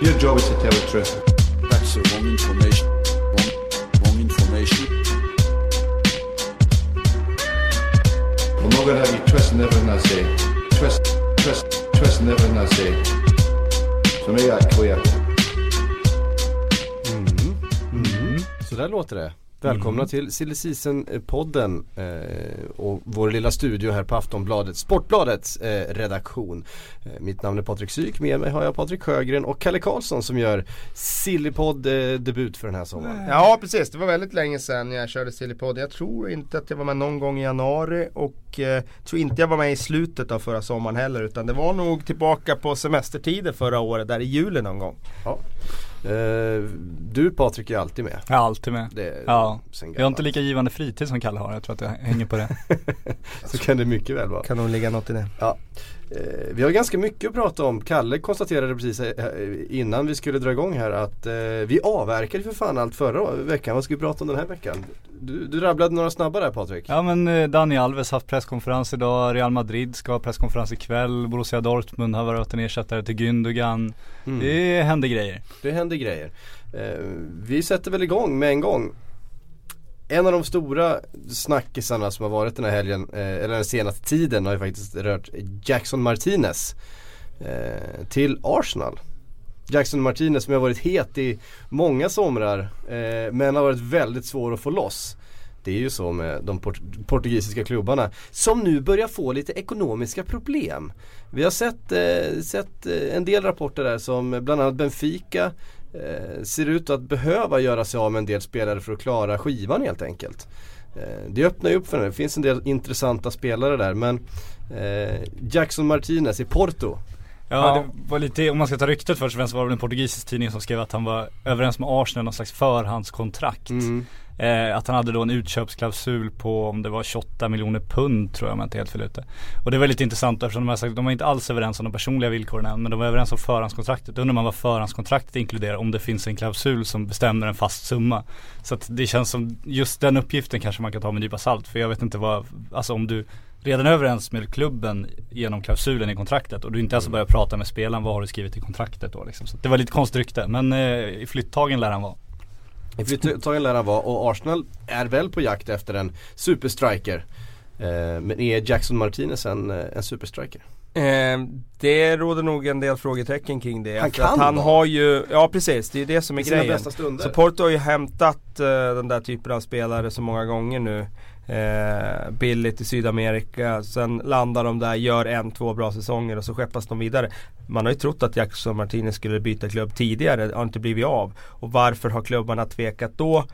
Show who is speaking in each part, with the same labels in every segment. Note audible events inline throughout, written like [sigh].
Speaker 1: Your job is to tell the truth.
Speaker 2: That's the wrong information. Wrong, wrong information.
Speaker 1: I'm not gonna have you twisting everything I say. Twist, twist, twisting everything I say. So make that clear. Mm-hmm. Mm-hmm. Mm-hmm.
Speaker 3: Så där låter det. Välkomna till Silly Season-podden eh, och vår lilla studio här på Aftonbladet, Sportbladets eh, redaktion. Eh, mitt namn är Patrik Syk, med mig har jag Patrik Sjögren och Kalle Karlsson som gör Sillypodd eh, debut för den här sommaren.
Speaker 4: Ja precis, det var väldigt länge sedan jag körde Sillypodd. Jag tror inte att jag var med någon gång i januari och eh, tror inte jag var med i slutet av förra sommaren heller. Utan det var nog tillbaka på semestertider förra året, där i juli någon gång.
Speaker 3: Ja. Eh, du Patrik är alltid med.
Speaker 5: Jag är alltid med.
Speaker 3: Det är
Speaker 5: Ja, jag har inte lika givande fritid som Kalle har. Jag tror att jag hänger på det. [laughs]
Speaker 3: Så kan det mycket väl vara.
Speaker 4: Kan nog ligga något i det.
Speaker 3: Ja. Eh, vi har ganska mycket att prata om. Kalle konstaterade precis eh, innan vi skulle dra igång här att eh, vi avverkade för fan allt förra veckan. Vad ska vi prata om den här veckan? Du, du rabblade några snabba där Patrik.
Speaker 5: Ja men eh, Dani Alves haft presskonferens idag. Real Madrid ska ha presskonferens ikväll. Borussia Dortmund har varit en ersättare till Gündogan.
Speaker 3: Mm.
Speaker 5: Det händer grejer.
Speaker 3: Det händer grejer. Eh, vi sätter väl igång med en gång. En av de stora snackisarna som har varit den här helgen, eh, eller den senaste tiden har ju faktiskt rört Jackson Martinez eh, till Arsenal. Jackson Martinez som har varit het i många somrar eh, men har varit väldigt svår att få loss. Det är ju så med de port- portugisiska klubbarna som nu börjar få lite ekonomiska problem. Vi har sett, eh, sett eh, en del rapporter där som bland annat Benfica ser ut att behöva göra sig av med en del spelare för att klara skivan helt enkelt. Eh, det öppnar ju upp för det. Det finns en del intressanta spelare där men eh, Jackson Martinez i Porto
Speaker 5: Ja, det var lite, om man ska ta ryktet först och främst var det en portugisisk tidning som skrev att han var överens med Arsenal någon slags förhandskontrakt.
Speaker 3: Mm.
Speaker 5: Eh, att han hade då en utköpsklausul på om det var 28 miljoner pund tror jag om jag inte helt fel ute. Och det var lite intressant eftersom de har sagt, de var inte alls överens om de personliga villkoren än men de var överens om förhandskontraktet. Då undrar man vad förhandskontraktet inkluderar om det finns en klausul som bestämmer en fast summa. Så att det känns som, just den uppgiften kanske man kan ta med en nypa salt för jag vet inte vad, alltså om du redan är överens med klubben genom klausulen i kontraktet och du inte ens börjar prata med spelaren, vad har du skrivit i kontraktet då liksom. Så det var lite konstigt rykte men eh, i flyttagen lär han vara.
Speaker 3: I flyttagen lär han vara och Arsenal är väl på jakt efter en superstriker. Eh, men är Jackson Martinez en, eh, en superstriker?
Speaker 4: Eh, det råder nog en del frågetecken kring det.
Speaker 3: Han kan
Speaker 4: han
Speaker 3: vara.
Speaker 4: har ju, ja precis, det är det som är
Speaker 3: I
Speaker 4: grejen. Så Porto har ju hämtat eh, den där typen av spelare så många gånger nu. Eh, billigt i Sydamerika, sen landar de där, gör en, två bra säsonger och så skeppas de vidare. Man har ju trott att Jackson Martinez skulle byta klubb tidigare, det har inte blivit av. Och varför har klubbarna tvekat då?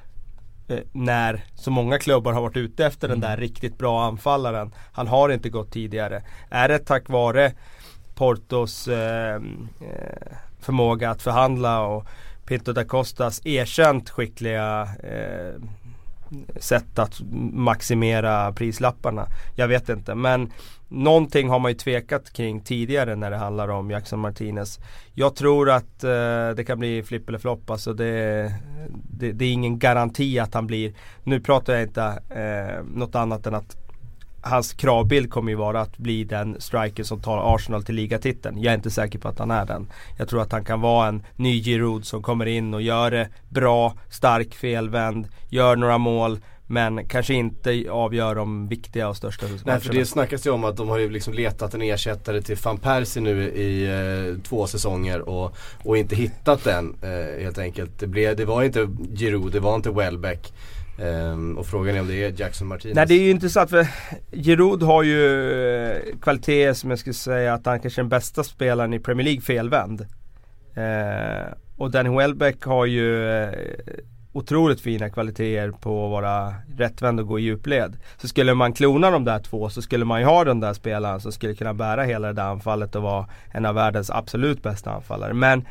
Speaker 4: Eh, när så många klubbar har varit ute efter den där riktigt bra anfallaren. Han har inte gått tidigare. Är det tack vare Portos eh, eh, förmåga att förhandla och Pinto da Costas erkänt skickliga eh, sätt att maximera prislapparna. Jag vet inte men Någonting har man ju tvekat kring tidigare när det handlar om Jackson Martinez. Jag tror att eh, det kan bli flipp eller flopp. Alltså det, det, det är ingen garanti att han blir, nu pratar jag inte eh, något annat än att hans kravbild kommer ju vara att bli den striker som tar Arsenal till ligatiteln. Jag är inte säker på att han är den. Jag tror att han kan vara en ny Giroud som kommer in och gör det bra, stark, felvänd, gör några mål. Men kanske inte avgör de viktiga och största
Speaker 3: Nej för
Speaker 4: matcherna.
Speaker 3: det snackas ju om att de har ju liksom letat en ersättare till van Persie nu i eh, två säsonger och, och inte hittat den eh, helt enkelt. Det, blev, det var inte Giroud, det var inte Welbeck. Um, och frågan är om det är Jackson Martinez.
Speaker 4: Nej det är ju intressant för Giroud har ju eh, kvaliteter som jag skulle säga att han kanske är den bästa spelaren i Premier League felvänd. Uh, och Danny Welbeck har ju uh, otroligt fina kvaliteter på att vara rättvänd och gå i djupled. Så skulle man klona de där två så skulle man ju ha den där spelaren som skulle kunna bära hela det där anfallet och vara en av världens absolut bästa anfallare. Men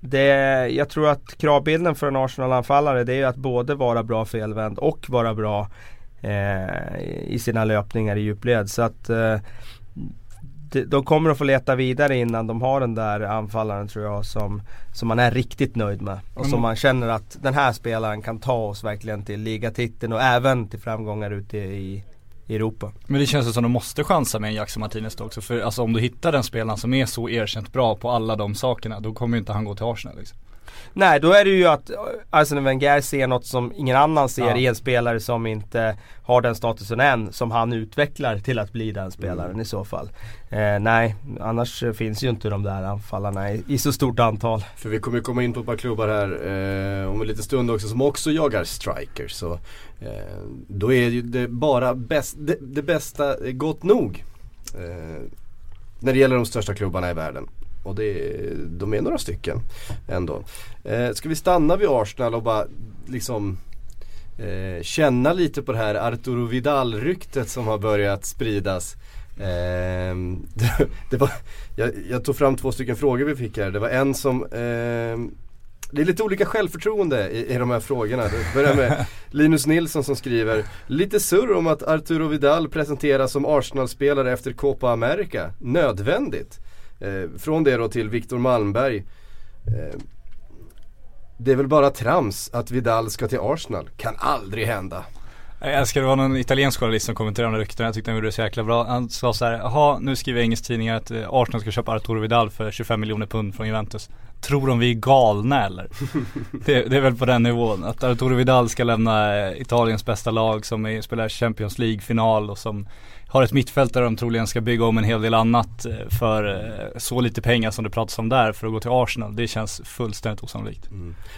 Speaker 4: det, jag tror att kravbilden för en Arsenal-anfallare det är att både vara bra felvänd och vara bra eh, i sina löpningar i djupled. Så att eh, de, kommer att få leta vidare innan de har den där anfallaren tror jag som, som man är riktigt nöjd med. Och som man känner att den här spelaren kan ta oss verkligen till ligatiteln och även till framgångar ute i, i Europa.
Speaker 5: Men det känns ju som de måste chansa med en Jackson Martinez då också. För alltså om du hittar den spelaren som är så erkänt bra på alla de sakerna, då kommer ju inte han gå till Arsenal liksom.
Speaker 4: Nej, då är det ju att Arsene Wenger ser något som ingen annan ser
Speaker 5: Ja.
Speaker 4: i en spelare som inte har den statusen än. Som han utvecklar till att bli den spelaren i så fall. Eh, nej, annars finns ju inte de där anfallarna i, i så stort antal.
Speaker 3: För vi kommer ju komma in på ett par klubbar här eh, om en liten stund också som också jagar strikers. Så, eh, då är ju det bara bäst, det, det bästa gott nog. Eh, när det gäller de största klubbarna i världen. Och det, de är några stycken ändå. Eh, ska vi stanna vid Arsenal och bara liksom eh, känna lite på det här Arturo Vidal-ryktet som har börjat spridas. Ehm, [laughs] det, det var, jag, jag tog fram två stycken frågor vi fick här. Det var en som ehm, det är lite olika självförtroende i, i de här frågorna. Det börjar med [laughs] Linus Nilsson som skriver Lite surr om att Arturo Vidal presenteras som Arsenal-spelare efter Copa America. Nödvändigt. Eh, från det då till Viktor Malmberg. Eh, det är väl bara trams att Vidal ska till Arsenal. Kan aldrig hända.
Speaker 5: Jag älskar det var någon italiensk journalist som kommenterade de ryktena, jag tyckte han gjorde det så jäkla bra. Han sa så här, jaha nu skriver engelsk tidningar att eh, Arsenal ska köpa Arturo Vidal för 25 miljoner pund från Juventus. Tror de vi är galna eller? [laughs] det, det är väl på den nivån, att Arturo Vidal ska lämna eh, Italiens bästa lag som är, spelar Champions League-final och som har ett mittfält där de troligen ska bygga om en hel del annat eh, för eh, så lite pengar som det pratas om där för att gå till Arsenal. Det känns fullständigt osannolikt.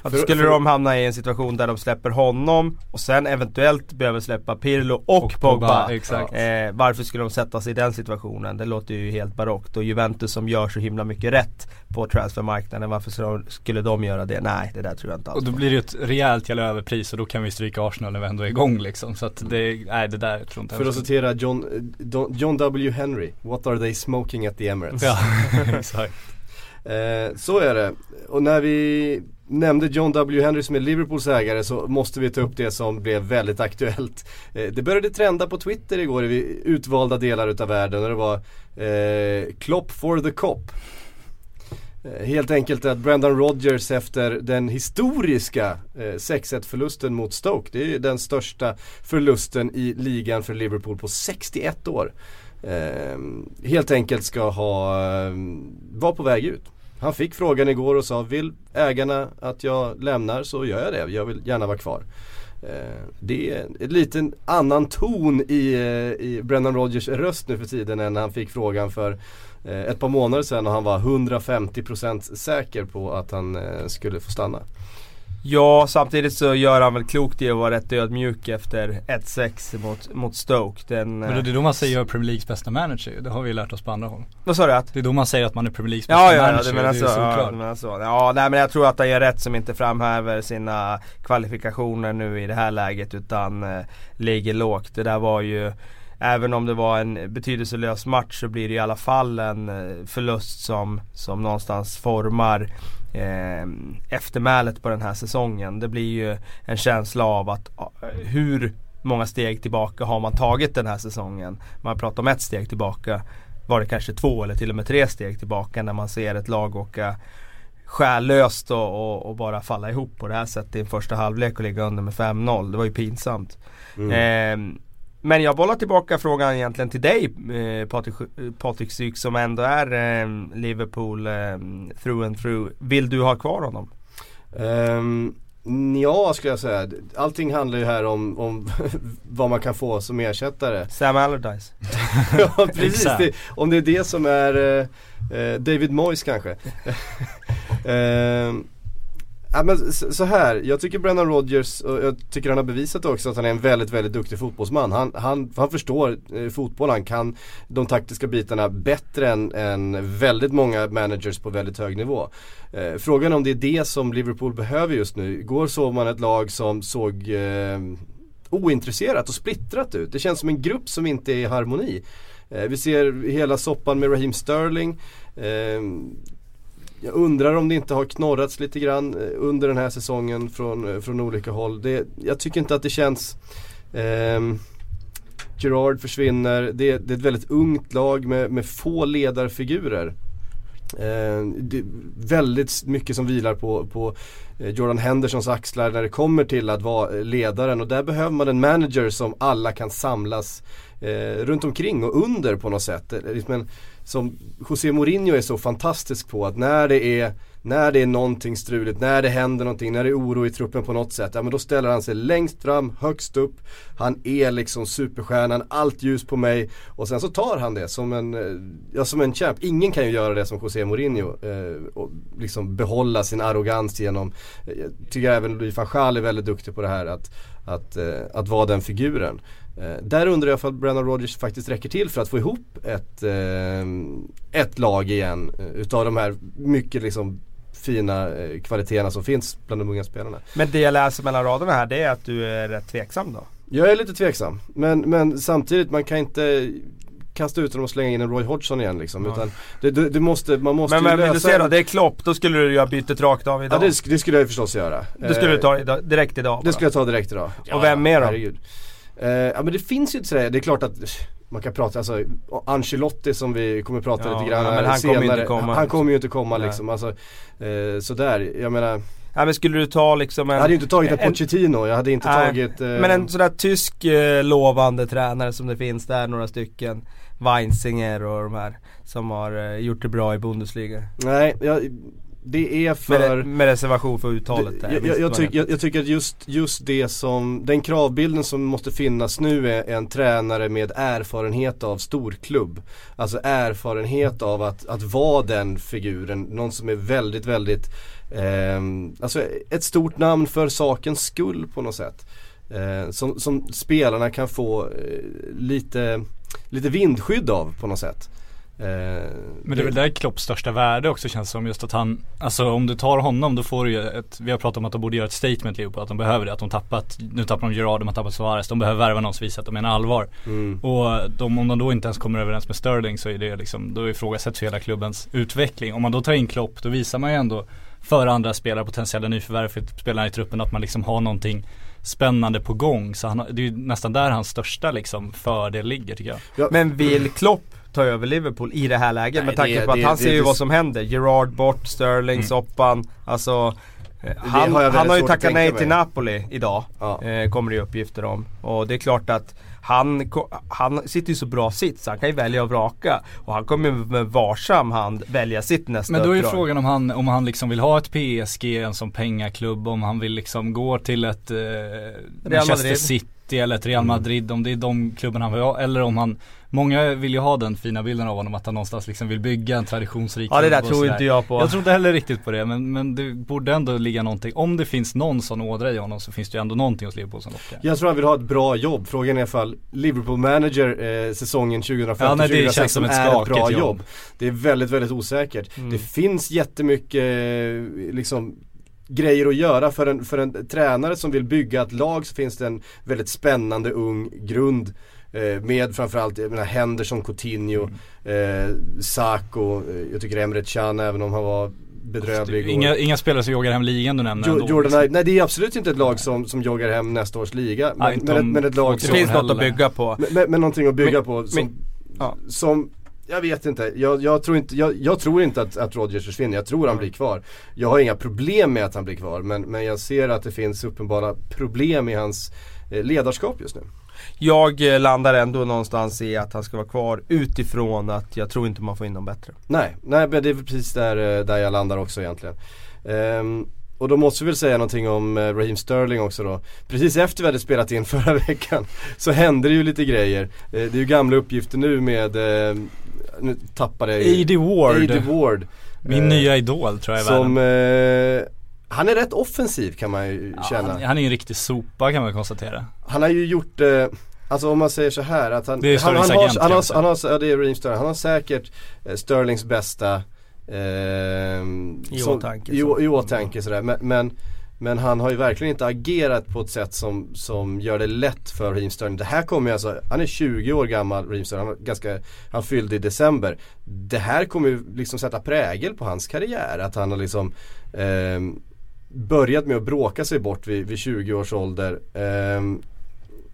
Speaker 4: Att
Speaker 3: För-
Speaker 4: skulle
Speaker 3: för-
Speaker 4: de hamna i en situation där de släpper honom och sen eventuellt behöver släppa Pirlo och,
Speaker 5: Och
Speaker 4: Pogba.
Speaker 5: Pogba, exakt.
Speaker 4: Eh, varför skulle de sätta sig i den situationen? Det låter ju helt barockt. Och Juventus som gör så himla mycket rätt på transfermarknaden, varför skulle de, göra det? Nej, det där tror jag inte alls
Speaker 5: Och då
Speaker 4: på.
Speaker 5: blir det ju ett rejält jävla överpris och då kan vi stryka Arsenal när vi ändå är igång liksom. Så att det, nej det där tror inte
Speaker 3: För att citera John, eh, John W Henry. What are they smoking at the Emirates?
Speaker 5: Ja, [laughs] [laughs] exakt.
Speaker 3: Eh, så är det. Och när vi nämnde John W Henry som är Liverpools ägare så måste vi ta upp det som blev väldigt aktuellt. Eh, det började trenda på Twitter igår i utvalda delar utav världen och det var eh, Klopp for the cop. Eh, helt enkelt att Brendan Rodgers efter den historiska eh, 6-1 förlusten mot Stoke. Det är ju den största förlusten i ligan för Liverpool på 61 år. Ehm, helt enkelt ska ha, eh, vara på väg ut. Han fick frågan igår och sa vill ägarna att jag lämnar så gör jag det. Jag vill gärna vara kvar. Ehm, det är en liten annan ton i, i Brendan Rodgers röst nu för tiden än när han fick frågan för ett par månader sedan och han var 150% säker på att han eh, skulle få stanna.
Speaker 4: Ja, samtidigt så gör han väl klokt i att vara rätt ödmjuk efter 1-6 mot, mot Stoke. Den,
Speaker 5: Men det är då man säger jag är Premier Leagues bästa manager Det har vi ju lärt oss på andra håll.
Speaker 4: vad sa du? Att?
Speaker 5: Det är då man säger att man är Premier Leagues bästa
Speaker 4: Ja, ja, ja,
Speaker 5: manager.
Speaker 4: du menar
Speaker 5: det
Speaker 4: så.
Speaker 5: är
Speaker 4: Ja, du menar så. Ja, nej men jag tror att han gör rätt som inte framhäver sina kvalifikationer nu i det här läget utan eh, ligger lågt. Det där var ju Även om det var en betydelselös match så blir det i alla fall en eh, förlust som, som någonstans formar eh, eftermälet på den här säsongen. Det blir ju en känsla av att eh, hur många steg tillbaka har man tagit den här säsongen? Man pratar om ett steg tillbaka. Var det kanske två eller till och med tre steg tillbaka när man ser ett lag åka själlöst och, och, och bara falla ihop på det här sättet i en första halvlek och ligga under med 5-0. Det var ju pinsamt. Ehm, men jag bollar tillbaka frågan egentligen till dig eh, Patrik, Patrik Syk som ändå är eh, Liverpool eh, through and through. Vill du ha kvar honom?
Speaker 3: Um, ja, skulle jag säga. Allting handlar ju här om, om [laughs] vad man kan få som ersättare.
Speaker 4: Sam Allardyce? [laughs]
Speaker 3: ja, precis. Det, om det är det som är eh, eh, David Moyes kanske. [laughs] Ehm, ja, men så, här, jag tycker Brennan Rodgers, och jag tycker han har bevisat också att han är en väldigt, väldigt duktig fotbollsman. Han, han, han förstår eh, fotboll, han kan de taktiska bitarna bättre än, än väldigt många managers på väldigt hög nivå. Eh, frågan om det är det som Liverpool behöver just nu. Igår såg man ett lag som såg eh, ointresserat och splittrat ut. Det känns som en grupp som inte är i harmoni. Eh, vi ser hela soppan med Raheem Sterling. Eh, jag undrar om det inte har knorrats lite grann eh, under den här säsongen från, eh, från olika håll. Det, jag tycker inte att det känns eh, Gerard försvinner, det, det är ett väldigt ungt lag med, med få ledarfigurer. Eh, det är väldigt mycket som vilar på, på eh, Jordan Hendersons axlar när det kommer till att vara ledaren och där behöver man en manager som alla kan samlas eh, runt omkring och under på något sätt. Eh, liksom som José Mourinho är så fantastisk på att när det är när det är någonting struligt, när det händer någonting, när det är oro i truppen på något sätt, ja men då ställer han sig längst fram, högst upp. Han är liksom superstjärnan, allt ljus på mig. Och sen så tar han det som en, eh, ja som en champ. Ingen kan ju göra det som José Mourinho. Eh, och liksom behålla sin arrogans genom, eh, jag tycker även Louis van Gaal är väldigt duktig på det här att, att, eh, att vara den figuren. Eh, där undrar jag om Brennan Rodgers faktiskt räcker till för att få ihop ett, eh, ett lag igen eh, utav de här mycket liksom fina kvaliteterna som finns bland de unga spelarna.
Speaker 4: Men det jag läser mellan raderna här det är att du är rätt tveksam då?
Speaker 3: Jag är lite tveksam. Men, men samtidigt, man kan inte kasta ut dem och slänga in en Roy Hodgson igen liksom.
Speaker 4: Ja.
Speaker 3: Utan det, det, det måste, man måste
Speaker 4: Men, men vill du
Speaker 3: lösa-
Speaker 4: se då, det är Klopp, då skulle du göra bytet rakt av
Speaker 3: Ja
Speaker 4: idag?
Speaker 3: det, sk- det skulle jag ju förstås göra.
Speaker 4: det skulle du ta idag, direkt idag?
Speaker 3: Det
Speaker 4: bara.
Speaker 3: skulle jag ta direkt idag.
Speaker 4: Och vem mer då?
Speaker 3: Herregud. Eh, ja men det finns ju inte sådär, det är klart att man kan prata, alltså Ancelotti som vi kommer prata
Speaker 4: Ja,
Speaker 3: lite grann
Speaker 4: ja, men han
Speaker 3: senare.
Speaker 4: kommer inte komma.
Speaker 3: Han kommer ju inte komma
Speaker 4: Nej.
Speaker 3: liksom. Alltså, eh, sådär, jag menar.
Speaker 4: Ja men skulle du ta liksom en...
Speaker 3: Jag hade ju inte tagit en
Speaker 4: en-
Speaker 3: Pochettino, jag hade inte
Speaker 4: Nej,
Speaker 3: tagit eh,
Speaker 4: Men en sån där tysk eh, lovande tränare som det finns där, några stycken. Weinzinger och de här som har eh, gjort det bra i Bundesliga.
Speaker 3: Nej, jag, det är för
Speaker 4: Med, med reservation för uttalet där.
Speaker 3: jag, jag, jag, tyck, jag, tycker att just, just det som, den kravbilden som måste finnas nu är en tränare med erfarenhet av storklubb. Alltså erfarenhet av att, att vara den figuren, någon som är väldigt, väldigt, ehm, alltså ett stort namn för sakens skull på något sätt. Eh, som, som spelarna kan få eh, lite, lite vindskydd av på något sätt. Eh,
Speaker 5: Men det är väl där Klopps största värde också känns som just att han Alltså om du tar honom då får du ju ett Vi har pratat om att de borde göra ett statement Liverpool Att de behöver det, att de tappat Nu tappar de Gerard, de har tappat Suarez De behöver värva någon som visar att de menar allvar.
Speaker 3: Mm.
Speaker 5: Och de, om de då inte ens kommer överens med Sterling så är det liksom Då ifrågasätts hela klubbens utveckling. Om man då tar in Klopp då visar man ju ändå För andra spelare, potentiella nyförvärv för spelarna i truppen att man liksom har någonting Spännande på gång. Så han, det är ju nästan där hans största liksom fördel ligger tycker jag.
Speaker 4: Men vill Klopp ta över Liverpool i det här läget?
Speaker 3: Nej,
Speaker 4: med tanke
Speaker 3: det-
Speaker 4: på att
Speaker 3: det-
Speaker 4: han
Speaker 3: det-
Speaker 4: ser ju
Speaker 3: det-
Speaker 4: vad som händer. Gerard bort, Sterling,
Speaker 5: Mm.
Speaker 4: Soppan. Alltså eh, han,
Speaker 3: har
Speaker 4: han har ju tackat nej
Speaker 3: mig.
Speaker 4: till Napoli idag.
Speaker 3: Ja.
Speaker 4: Eh, kommer det ju uppgifter om. Och det är klart att han, han sitter ju så bra sits, han kan ju välja och vraka. Och han kommer ju med varsam hand välja sitt nästa
Speaker 5: Men då är ju
Speaker 4: uppdrag.
Speaker 5: frågan om han, om han liksom vill ha ett PSG, en som pengaklubb, om han vill liksom gå till ett eh, Manchester
Speaker 4: Madrid.
Speaker 5: City eller ett
Speaker 3: Mm.
Speaker 5: Real Madrid, om det är de klubbarna han vill ha, eller om han Många vill ju ha den fina bilden av honom att han någonstans liksom vill bygga en traditionsrik
Speaker 4: Ja det där tror inte jag på.
Speaker 5: Jag tror inte heller riktigt på det men, men det borde ändå ligga någonting, om det finns någon sån ådra i honom så finns det ju ändå någonting hos Liverpool som lockar.
Speaker 3: Jag tror han vill ha ett bra jobb. Frågan är ifall Liverpool manager eh, säsongen 2015-2016
Speaker 5: Ja, nej, det känns som ett
Speaker 3: är ett bra
Speaker 5: jobb.
Speaker 3: jobb. Det är väldigt, väldigt osäkert.
Speaker 4: Mm.
Speaker 3: Det finns jättemycket eh, liksom grejer att göra för en, för en tränare som vill bygga ett lag så finns det en väldigt spännande ung grund eh, med framförallt jag menar, Henderson, Coutinho,
Speaker 5: Mm.
Speaker 3: eh, Sako, eh, jag tycker Emre Can även om han var bedrövlig. och-
Speaker 5: Inga, inga spelare som joggar hem ligan du nämner
Speaker 3: Jo,
Speaker 5: ändå,
Speaker 3: Jordan
Speaker 5: liksom.
Speaker 3: Nej det är absolut inte ett lag som, som joggar hem nästa års liga.
Speaker 5: Nej,
Speaker 3: Men,
Speaker 5: inte
Speaker 3: men, ett, men ett lag
Speaker 5: folk
Speaker 4: Det
Speaker 3: som,
Speaker 4: finns något att bygga på.
Speaker 3: men, men, men någonting att bygga
Speaker 4: Men-
Speaker 3: på som,
Speaker 4: ja.
Speaker 3: som jag vet inte, jag, jag tror inte, jag, jag tror inte att, att Rodgers försvinner, jag tror han blir kvar. Jag har inga problem med att han blir kvar men, men jag ser att det finns uppenbara problem i hans eh, ledarskap just nu.
Speaker 4: Jag eh, landar ändå någonstans i att han ska vara kvar utifrån att jag tror inte man får in någon bättre.
Speaker 3: Nej, nej men det är precis där, eh, där jag landar också egentligen. Ehm, och då måste vi väl säga någonting om eh, Raheem Sterling också då. Precis efter vi hade spelat in [laughs] förra veckan så hände det ju lite grejer. Det är ju gamla uppgifter nu med, nu tappade jag ju-
Speaker 5: A.D. Ward,
Speaker 3: A.D. Ward.
Speaker 5: min
Speaker 3: Eh,
Speaker 5: nya idol tror jag
Speaker 3: Som, eh, han är rätt offensiv kan man ju
Speaker 5: Ja,
Speaker 3: känna.
Speaker 5: han, han är ju en riktig sopa kan man konstatera.
Speaker 3: Han har ju gjort eh, Alltså om man säger så här att han,
Speaker 5: Det är
Speaker 3: han, han, har,
Speaker 5: agent,
Speaker 3: han, har, han har, ja det är Raheem Sterling, han har säkert eh, Sterlings bästa ehm,
Speaker 4: I
Speaker 3: som-
Speaker 4: åtanke,
Speaker 3: i,
Speaker 4: så.
Speaker 3: I åtanke sådär men, men Men han har ju verkligen inte agerat på ett sätt som, som gör det lätt för Raheem Sterling. Det här kommer ju alltså, han är 20 år gammal Raheem Sterling, han, ganska, han fyllde i december. Det här kommer ju liksom sätta prägel på hans karriär. Att han har liksom eh, börjat med att bråka sig bort vid, vid 20 års ålder. Eh,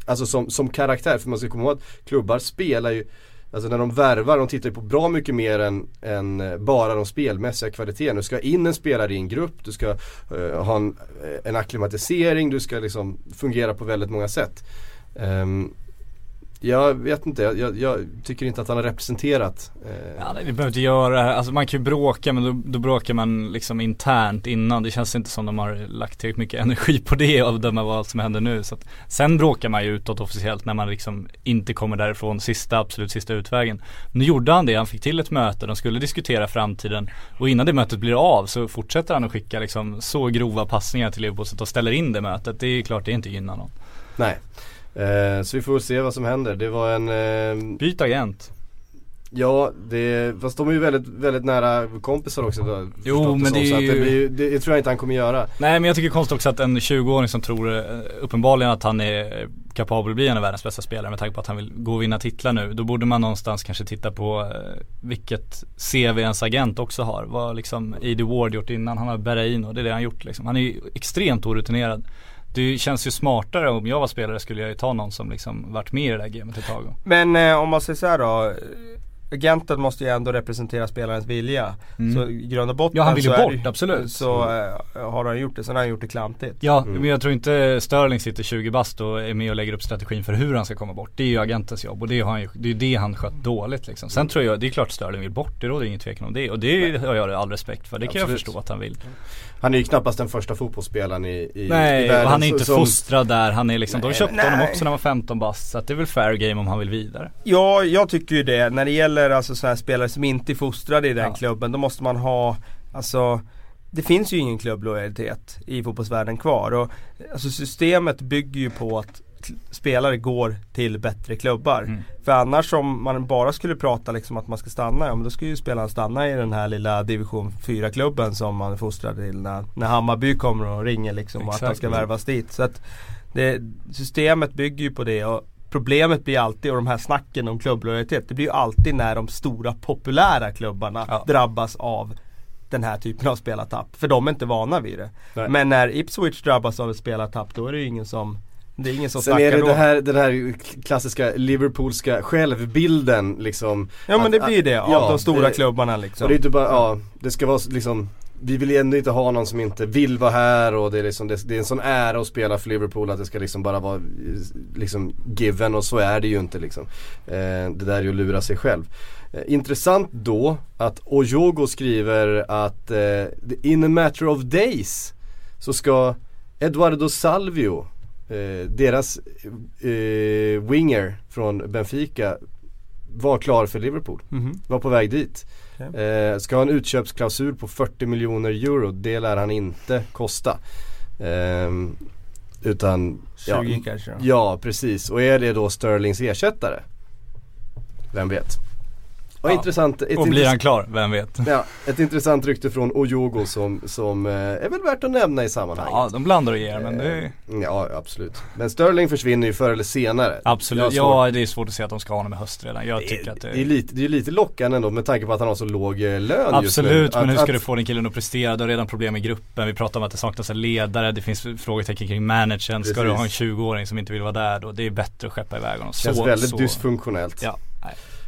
Speaker 3: alltså som, som karaktär, för man ska komma ihåg att klubbar spelar ju Alltså när de värvar, de tittar ju på bra mycket mer än, än eh, bara de spelmässiga kvaliteterna. Du ska in en spelare i en grupp, du ska uh, ha en, eh, en akklimatisering, du ska liksom fungera på väldigt många sätt. Um, jag vet inte, jag, jag, tycker inte att han har representerat eh.
Speaker 5: Ja, vi behöver inte göra det. Alltså man kan ju bråka men då, då bråkar man liksom internt innan. Det känns inte som de har lagt tillräckligt mycket energi på det och döma vad som händer nu. Så att, sen bråkar man ju utåt officiellt när man liksom inte kommer därifrån sista, absolut sista utvägen. Nu gjorde han det, han fick till ett möte, de skulle diskutera framtiden och innan det mötet blir av så fortsätter han att skicka liksom så grova passningar till Liverpool så att de ställer in det mötet. Det är klart det inte gynnar någon.
Speaker 3: Nej. Eh, så vi får se vad som händer. Det var en... Eh,
Speaker 5: Byt agent.
Speaker 3: Ja, det, fast de är ju väldigt, väldigt nära kompisar också då,
Speaker 5: Jo men det är
Speaker 3: så
Speaker 5: ju...
Speaker 3: det, blir, det, det tror jag inte han kommer göra.
Speaker 5: Nej men jag tycker är konstigt också att en 20-åring som tror eh, uppenbarligen att han är kapabel att bli en av världens bästa spelare med tanke på att han vill gå och vinna titlar nu. Då borde man någonstans kanske titta på eh, vilket CV ens agent också har. Vad liksom Eddie Ward gjort innan, han har Berrain och det är det han gjort liksom. Han är ju extremt orutinerad. Det känns ju smartare om jag var spelare skulle jag ju ta någon som liksom varit med i det där gamet ett tag.
Speaker 4: Men eh, om man säger så här då. Agenten måste ju ändå representera spelarens vilja.
Speaker 5: Mm.
Speaker 4: Så i grund och botten
Speaker 5: Ja han vill ju
Speaker 4: är
Speaker 5: bort, absolut.
Speaker 4: Så eh, har han gjort det, sen har han gjort det klantigt.
Speaker 5: Ja, men jag tror inte Sterling sitter 20 bast och är med och lägger upp strategin för hur han ska komma bort. Det är ju agentens jobb och det har han ju, det är det han skött dåligt liksom. Sen tror jag, det är klart Sterling vill bort, det råder ingen tvekan om det. Och det har jag all respekt för, det kan jag
Speaker 3: Absolut.
Speaker 5: förstå att han vill.
Speaker 3: Han är ju knappast den första fotbollsspelaren i, i, i
Speaker 5: Nej,
Speaker 3: världen
Speaker 5: och han är inte
Speaker 3: som-
Speaker 5: fostrad där, han är liksom, de köpte
Speaker 4: nej.
Speaker 5: honom också när han var 15 bast. Så att det är väl fair game om han vill vidare.
Speaker 4: Ja, jag tycker ju det. När det gäller alltså sådana här spelare som inte är fostrade i den
Speaker 5: Ja.
Speaker 4: klubben, då måste man ha, alltså det finns ju ingen klubblojalitet i fotbollsvärlden kvar. Och, alltså systemet bygger ju på att spelare går till bättre klubbar.
Speaker 5: Mm.
Speaker 4: För annars om man bara skulle prata liksom att man ska stanna, ja men då skulle ju spelaren stanna i den här lilla division 4-klubben som man är fostrad till när, när Hammarby kommer och ringer liksom och att
Speaker 5: Exakt.
Speaker 4: ska värvas dit. Så att det, systemet bygger ju på det och problemet blir alltid, och de här snacken om klubblojalitet, det blir ju alltid när de stora populära klubbarna
Speaker 5: Ja.
Speaker 4: drabbas av den här typen av spelartapp. För de är inte vana vid det.
Speaker 3: Nej.
Speaker 4: Men när Ipswich drabbas av ett spelartapp då är det ju ingen som det är ingen som
Speaker 3: Sen är det det här, den här klassiska Liverpoolska självbilden liksom.
Speaker 4: Ja men
Speaker 3: Att-
Speaker 4: det blir det av
Speaker 3: ja,
Speaker 4: de stora
Speaker 3: det-
Speaker 4: klubbarna liksom.
Speaker 3: Och det är inte bara, ja, det ska vara liksom vi vill ändå inte ha någon som inte vill vara här och det är, liksom, det, det är en sån ära att spela för Liverpool att det ska liksom bara vara liksom given och så är det ju inte liksom. Eh, det där är ju att lura sig själv. Eh, intressant då att Ojogo skriver att eh, in a matter of days så ska Eduardo Salvio, eh, deras eh, winger från Benfica, var klar för Liverpool.
Speaker 4: Mhm.
Speaker 3: Var på väg dit. Eh, ska ha en utköpsklausul på 40 miljoner euro. Det lär han inte kosta. Ehm, utan
Speaker 4: 20
Speaker 3: ja,
Speaker 4: kanske då.
Speaker 3: ja precis. Och är det då Sterlings ersättare? Vem vet? Och
Speaker 5: Ja.
Speaker 3: intressant, ett,
Speaker 5: Och blir han klar, vem vet?
Speaker 3: ja, ett intressant rykte från Ojogo som, som eh, är väl värt att nämna i sammanhanget.
Speaker 5: Ja, de blandar och ger men det är,
Speaker 3: Eh, Ja absolut. Men Sterling försvinner ju förr eller senare.
Speaker 5: Absolut, ja det är svårt att se att de ska ha honom i höst redan. Jag
Speaker 3: det,
Speaker 5: tycker att det
Speaker 3: det, är lite, det är lite lockande ändå med tanke på att han har så låg eh, lön just nu.
Speaker 5: Absolut, men
Speaker 3: Att-
Speaker 5: hur ska
Speaker 3: att-
Speaker 5: du få den killen att prestera? Du har redan problem i gruppen. Vi pratar om att det saknas en ledare. Det finns frågetecken kring managern. Ska du ha en
Speaker 3: Precis.
Speaker 5: 20-åring som inte vill vara där då? Det är bättre att skeppa iväg honom.
Speaker 3: Känns
Speaker 5: så,
Speaker 3: väldigt
Speaker 5: så.
Speaker 3: dysfunktionellt.
Speaker 5: Ja, nej.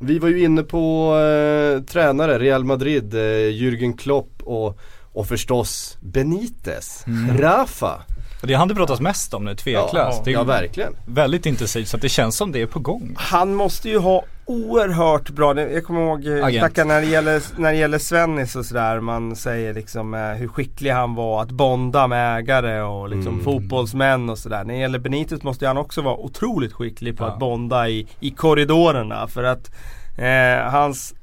Speaker 3: Vi var ju inne på eh, tränare, Real Madrid, eh, Jürgen Klopp och Och förstås Benitez,
Speaker 5: Mm.
Speaker 3: Rafa.
Speaker 5: Det är han det pratas mest om nu, tveklöst.
Speaker 3: Ja, ja, verkligen.
Speaker 5: Väldigt intensivt så att det känns som det är på gång.
Speaker 4: Han måste ju ha oerhört bra, jag kommer ihåg eh, snacka när det gäller, när det gäller Svennis och sådär. Man säger liksom eh, hur skicklig han var att bonda med ägare och liksom
Speaker 3: Mm.
Speaker 4: fotbollsmän och sådär. När det gäller Benitez måste han också vara otroligt skicklig på
Speaker 5: Ja.
Speaker 4: att bonda i, i korridorerna. För att eh, hans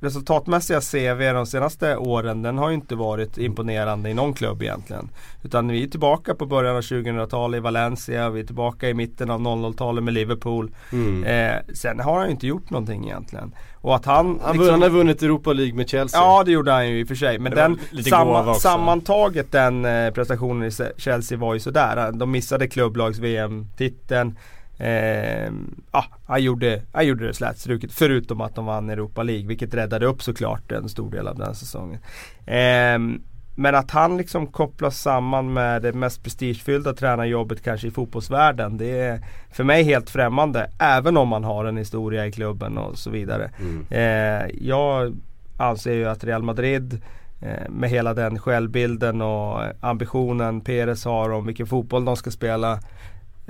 Speaker 4: resultatmässiga CV de senaste åren den har ju inte varit imponerande i någon klubb egentligen. Utan vi är tillbaka på början av 2000-talet i Valencia, vi är tillbaka i mitten av 00-talet med Liverpool.
Speaker 3: Mm.
Speaker 4: Eh, sen har han ju inte gjort någonting egentligen. Och att han,
Speaker 3: Han,
Speaker 4: liksom-
Speaker 3: han har vunnit Europa League med Chelsea.
Speaker 4: Ja det gjorde han ju i och för sig. Men den, samma, sammantaget den eh, prestationen i Se- Chelsea var ju sådär. De missade klubblags-VM-titeln. Eh, ja, han, gjorde, han gjorde det slätstruket förutom att de vann Europa League vilket räddade upp såklart en stor del av den säsongen. Eh, men att han liksom kopplas samman med det mest prestigefyllda tränarjobbet kanske i fotbollsvärlden. Det är för mig helt främmande. Även om man har en historia i klubben och så vidare.
Speaker 3: Mm.
Speaker 4: Eh, jag anser ju att Real Madrid eh, med hela den självbilden och ambitionen Perez har om vilken fotboll de ska spela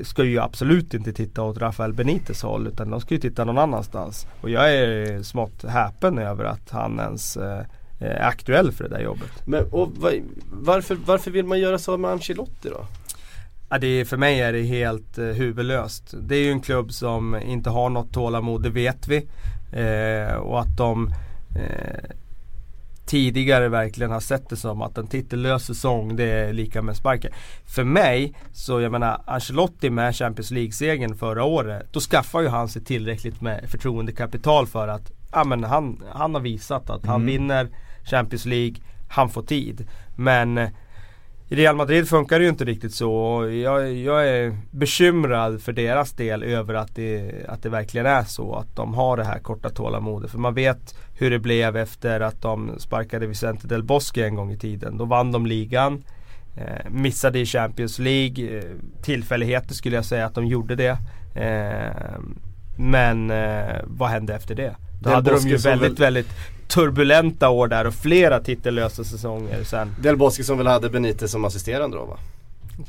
Speaker 4: ska ju absolut inte titta åt Rafael Benites håll utan de ska ju titta någon annanstans. Och jag är smått häpen över att han ens eh, är aktuell för det där jobbet.
Speaker 3: Men och, va, varför, varför vill man göra så med Ancelotti då?
Speaker 4: Ja, det är, för mig är det helt eh, huvudlöst. Det är ju en klubb som inte har något tålamod, det vet vi. Eh, och att de eh, tidigare verkligen har sett det som att en titellös säsong det är lika med sparken. För mig, så jag menar Ancelotti med Champions League-segern förra året. Då skaffar ju han sig tillräckligt med förtroendekapital för att ja, men han, han har visat att han
Speaker 5: Mm.
Speaker 4: vinner Champions League, han får tid. Men i Real Madrid funkar det ju inte riktigt så och jag, jag är bekymrad för deras del över att det, att det verkligen är så att de har det här korta tålamodet. För man vet hur det blev efter att de sparkade Vicente del Bosque en gång i tiden. Då vann de ligan, eh, missade i Champions League, eh, tillfälligheter skulle jag säga att de gjorde det. Eh, men eh, vad hände efter det? Då hade de ju väldigt,
Speaker 3: väl-
Speaker 4: väldigt turbulenta år där och flera titellösa säsonger sen.
Speaker 3: Del Bosque som väl hade Benitez som assisterande då va?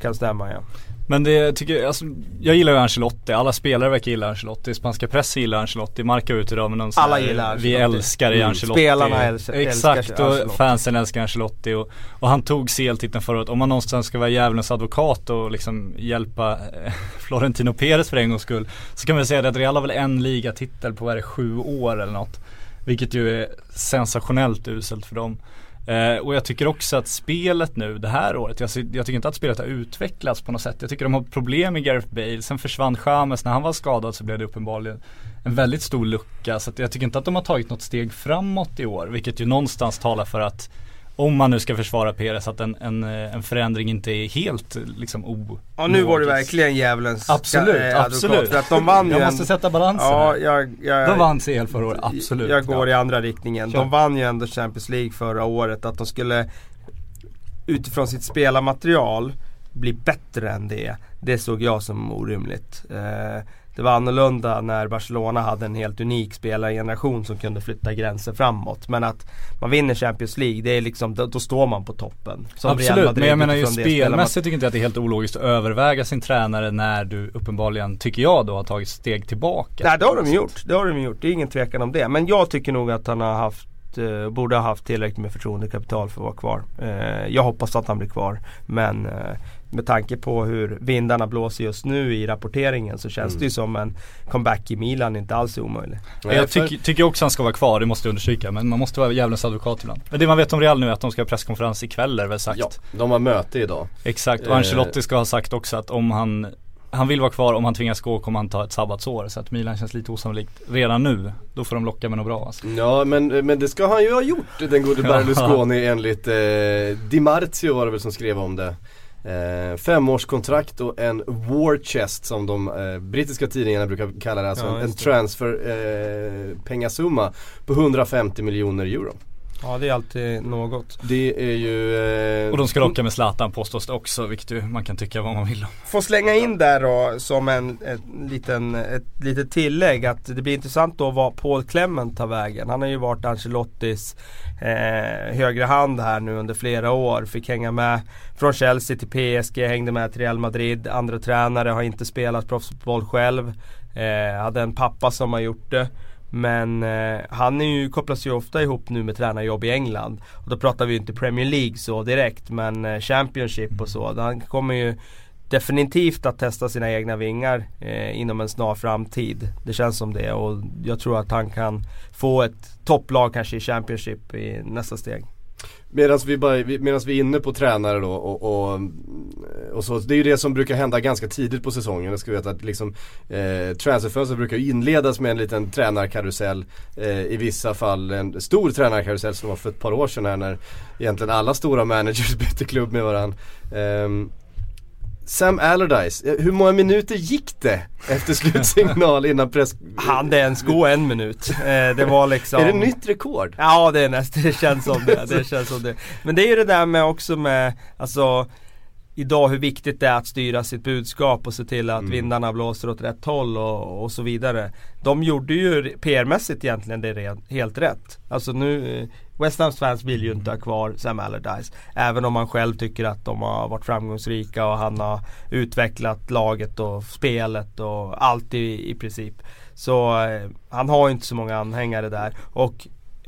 Speaker 4: Kan stämma ja.
Speaker 5: Men det tycker jag, alltså, jag gillar ju Ancelotti, alla spelare verkar gilla Ancelotti, spanska press gillar Ancelotti, Marca ut idag med någon
Speaker 4: Alla
Speaker 5: här,
Speaker 4: gillar
Speaker 5: Vi
Speaker 4: Ancelotti.
Speaker 5: älskar i
Speaker 4: Mm.
Speaker 5: Ancelotti.
Speaker 4: Spelarna älskar-
Speaker 5: Exakt
Speaker 4: älskar
Speaker 5: och
Speaker 4: Ancelotti.
Speaker 5: fansen älskar Ancelotti. Och, och han tog CL-titeln förra året, om man någonstans ska vara djävulens advokat och liksom hjälpa eh, [laughs] Florentino Perez för en gångs skull Så kan man säga att Real har väl en ligatitel på vad är det, sju år eller något. Vilket ju är sensationellt uselt för dem Eh, och jag tycker också att spelet nu det här året, jag, jag tycker inte att spelet har utvecklats på något sätt. Jag tycker de har problem med Gareth Bale, sen försvann Chamez, när han var skadad så blev det uppenbarligen en väldigt stor lucka. Så att jag tycker inte att de har tagit något steg framåt i år, vilket ju någonstans talar för att om man nu ska försvara Perez att en, en, eh, en förändring inte är helt liksom o
Speaker 4: Ja nu var det verkligen djävulens
Speaker 5: Absolut,
Speaker 4: eh,
Speaker 5: absolut.
Speaker 4: advokat, För att de vann [laughs]
Speaker 5: Jag
Speaker 4: en-
Speaker 5: måste sätta balansen
Speaker 4: Ja, jag, jag,
Speaker 5: De vann CL förra året, absolut.
Speaker 4: Jag går
Speaker 5: Ja.
Speaker 4: i andra riktningen. De vann ju ändå Champions League förra året. Att de skulle utifrån sitt spelarmaterial bli bättre än det. Det såg jag som orimligt. Eh, det var annorlunda när Barcelona hade en helt unik spelargeneration som kunde flytta gränser framåt. Men att man vinner Champions League, det är liksom, då, då står man på toppen. Som
Speaker 5: Absolut, men jag menar ju spelmässigt tycker inte jag att det är helt ologiskt att överväga sin tränare när du uppenbarligen, tycker jag då, har tagit steg tillbaka.
Speaker 4: Nej det har de gjort, det har de gjort. Det är ingen tvekan om det. Men jag tycker nog att han har haft eh, Borde ha haft tillräckligt med förtroendekapital för att vara kvar. Eh, jag hoppas att han blir kvar. Men eh, med tanke på hur vindarna blåser just nu i rapporteringen så känns
Speaker 5: Mm.
Speaker 4: det ju som en comeback i Milan inte alls är omöjlig.
Speaker 5: jag tycker, tycker också han ska vara kvar, det måste jag understryka. Men man måste vara djävulens advokat ibland. Men det man vet om Real nu är att de ska ha presskonferens ikväll är väl sagt.
Speaker 3: Ja, de har möte idag.
Speaker 5: Exakt, och
Speaker 3: Eh.
Speaker 5: Ancelotti ska ha sagt också att om han han vill vara kvar, om han tvingas gå kommer han ta ett sabbatsår. Så att Milan känns lite osannolikt redan nu. Då får de locka med något bra alltså.
Speaker 3: Ja men, men det ska han ju ha gjort den gode [laughs] Berlusconi enligt eh, Di Marzio var det väl som skrev om det. Eh, femårskontrakt och en war chest som de eh, brittiska tidningarna brukar kalla det. Alltså
Speaker 4: Ja,
Speaker 3: en, en transfer eh, pengasumma på 150 miljoner euro.
Speaker 4: Ja det är alltid något.
Speaker 3: Det är ju... Eh,
Speaker 5: Och de ska locka med Zlatan påstås det också, vilket ju man kan tycka vad man vill om.
Speaker 4: Får slänga in där då som en ett, liten, ett litet tillägg att det blir intressant då vad Paul Clement tar vägen. Han har ju varit Ancelottis eh, högra hand här nu under flera år. Fick hänga med från Chelsea till PSG, hängde med till Real Madrid. Andra tränare har inte spelat proffsfotboll själv. Eh, hade en pappa som har gjort det. Men eh, han är ju, kopplas ju ofta ihop nu med tränarjobb i England. Och då pratar vi ju inte Premier League så direkt men eh, Championship och så. Han kommer ju definitivt att testa sina egna vingar eh, inom en snar framtid. Det känns som det och jag tror att han kan få ett topplag kanske i Championship i nästa steg.
Speaker 3: Medan vi, bara, medans vi är inne på tränare då och, och, och så, det är ju det som brukar hända ganska tidigt på säsongen. Jag ska veta att liksom eh, transferfönstret brukar inledas med en liten tränarkarusell. Eh, I vissa fall en stor tränarkarusell som var för ett par år sedan här när egentligen alla stora managers [laughs] bytte klubb med varandra. Eh, Sam Allardyce, eh, hur många minuter gick det efter slutsignal innan press...
Speaker 4: Han det ens gå en minut. Eh, det var liksom
Speaker 3: Är det nytt rekord?
Speaker 4: Ja det är nästan, det känns som det, det känns som det. Men det är ju det där med också med, alltså Idag hur viktigt det är att styra sitt budskap och se till att
Speaker 3: Mm.
Speaker 4: vindarna blåser åt rätt håll och, och så vidare. De gjorde ju PR-mässigt egentligen det helt rätt. Alltså nu, eh, West Hams fans vill ju inte ha kvar Sam Allardyce. Även om man själv tycker att de har varit framgångsrika och han har utvecklat laget och spelet och allt i, i princip. Så eh, han har ju inte så många anhängare där. Och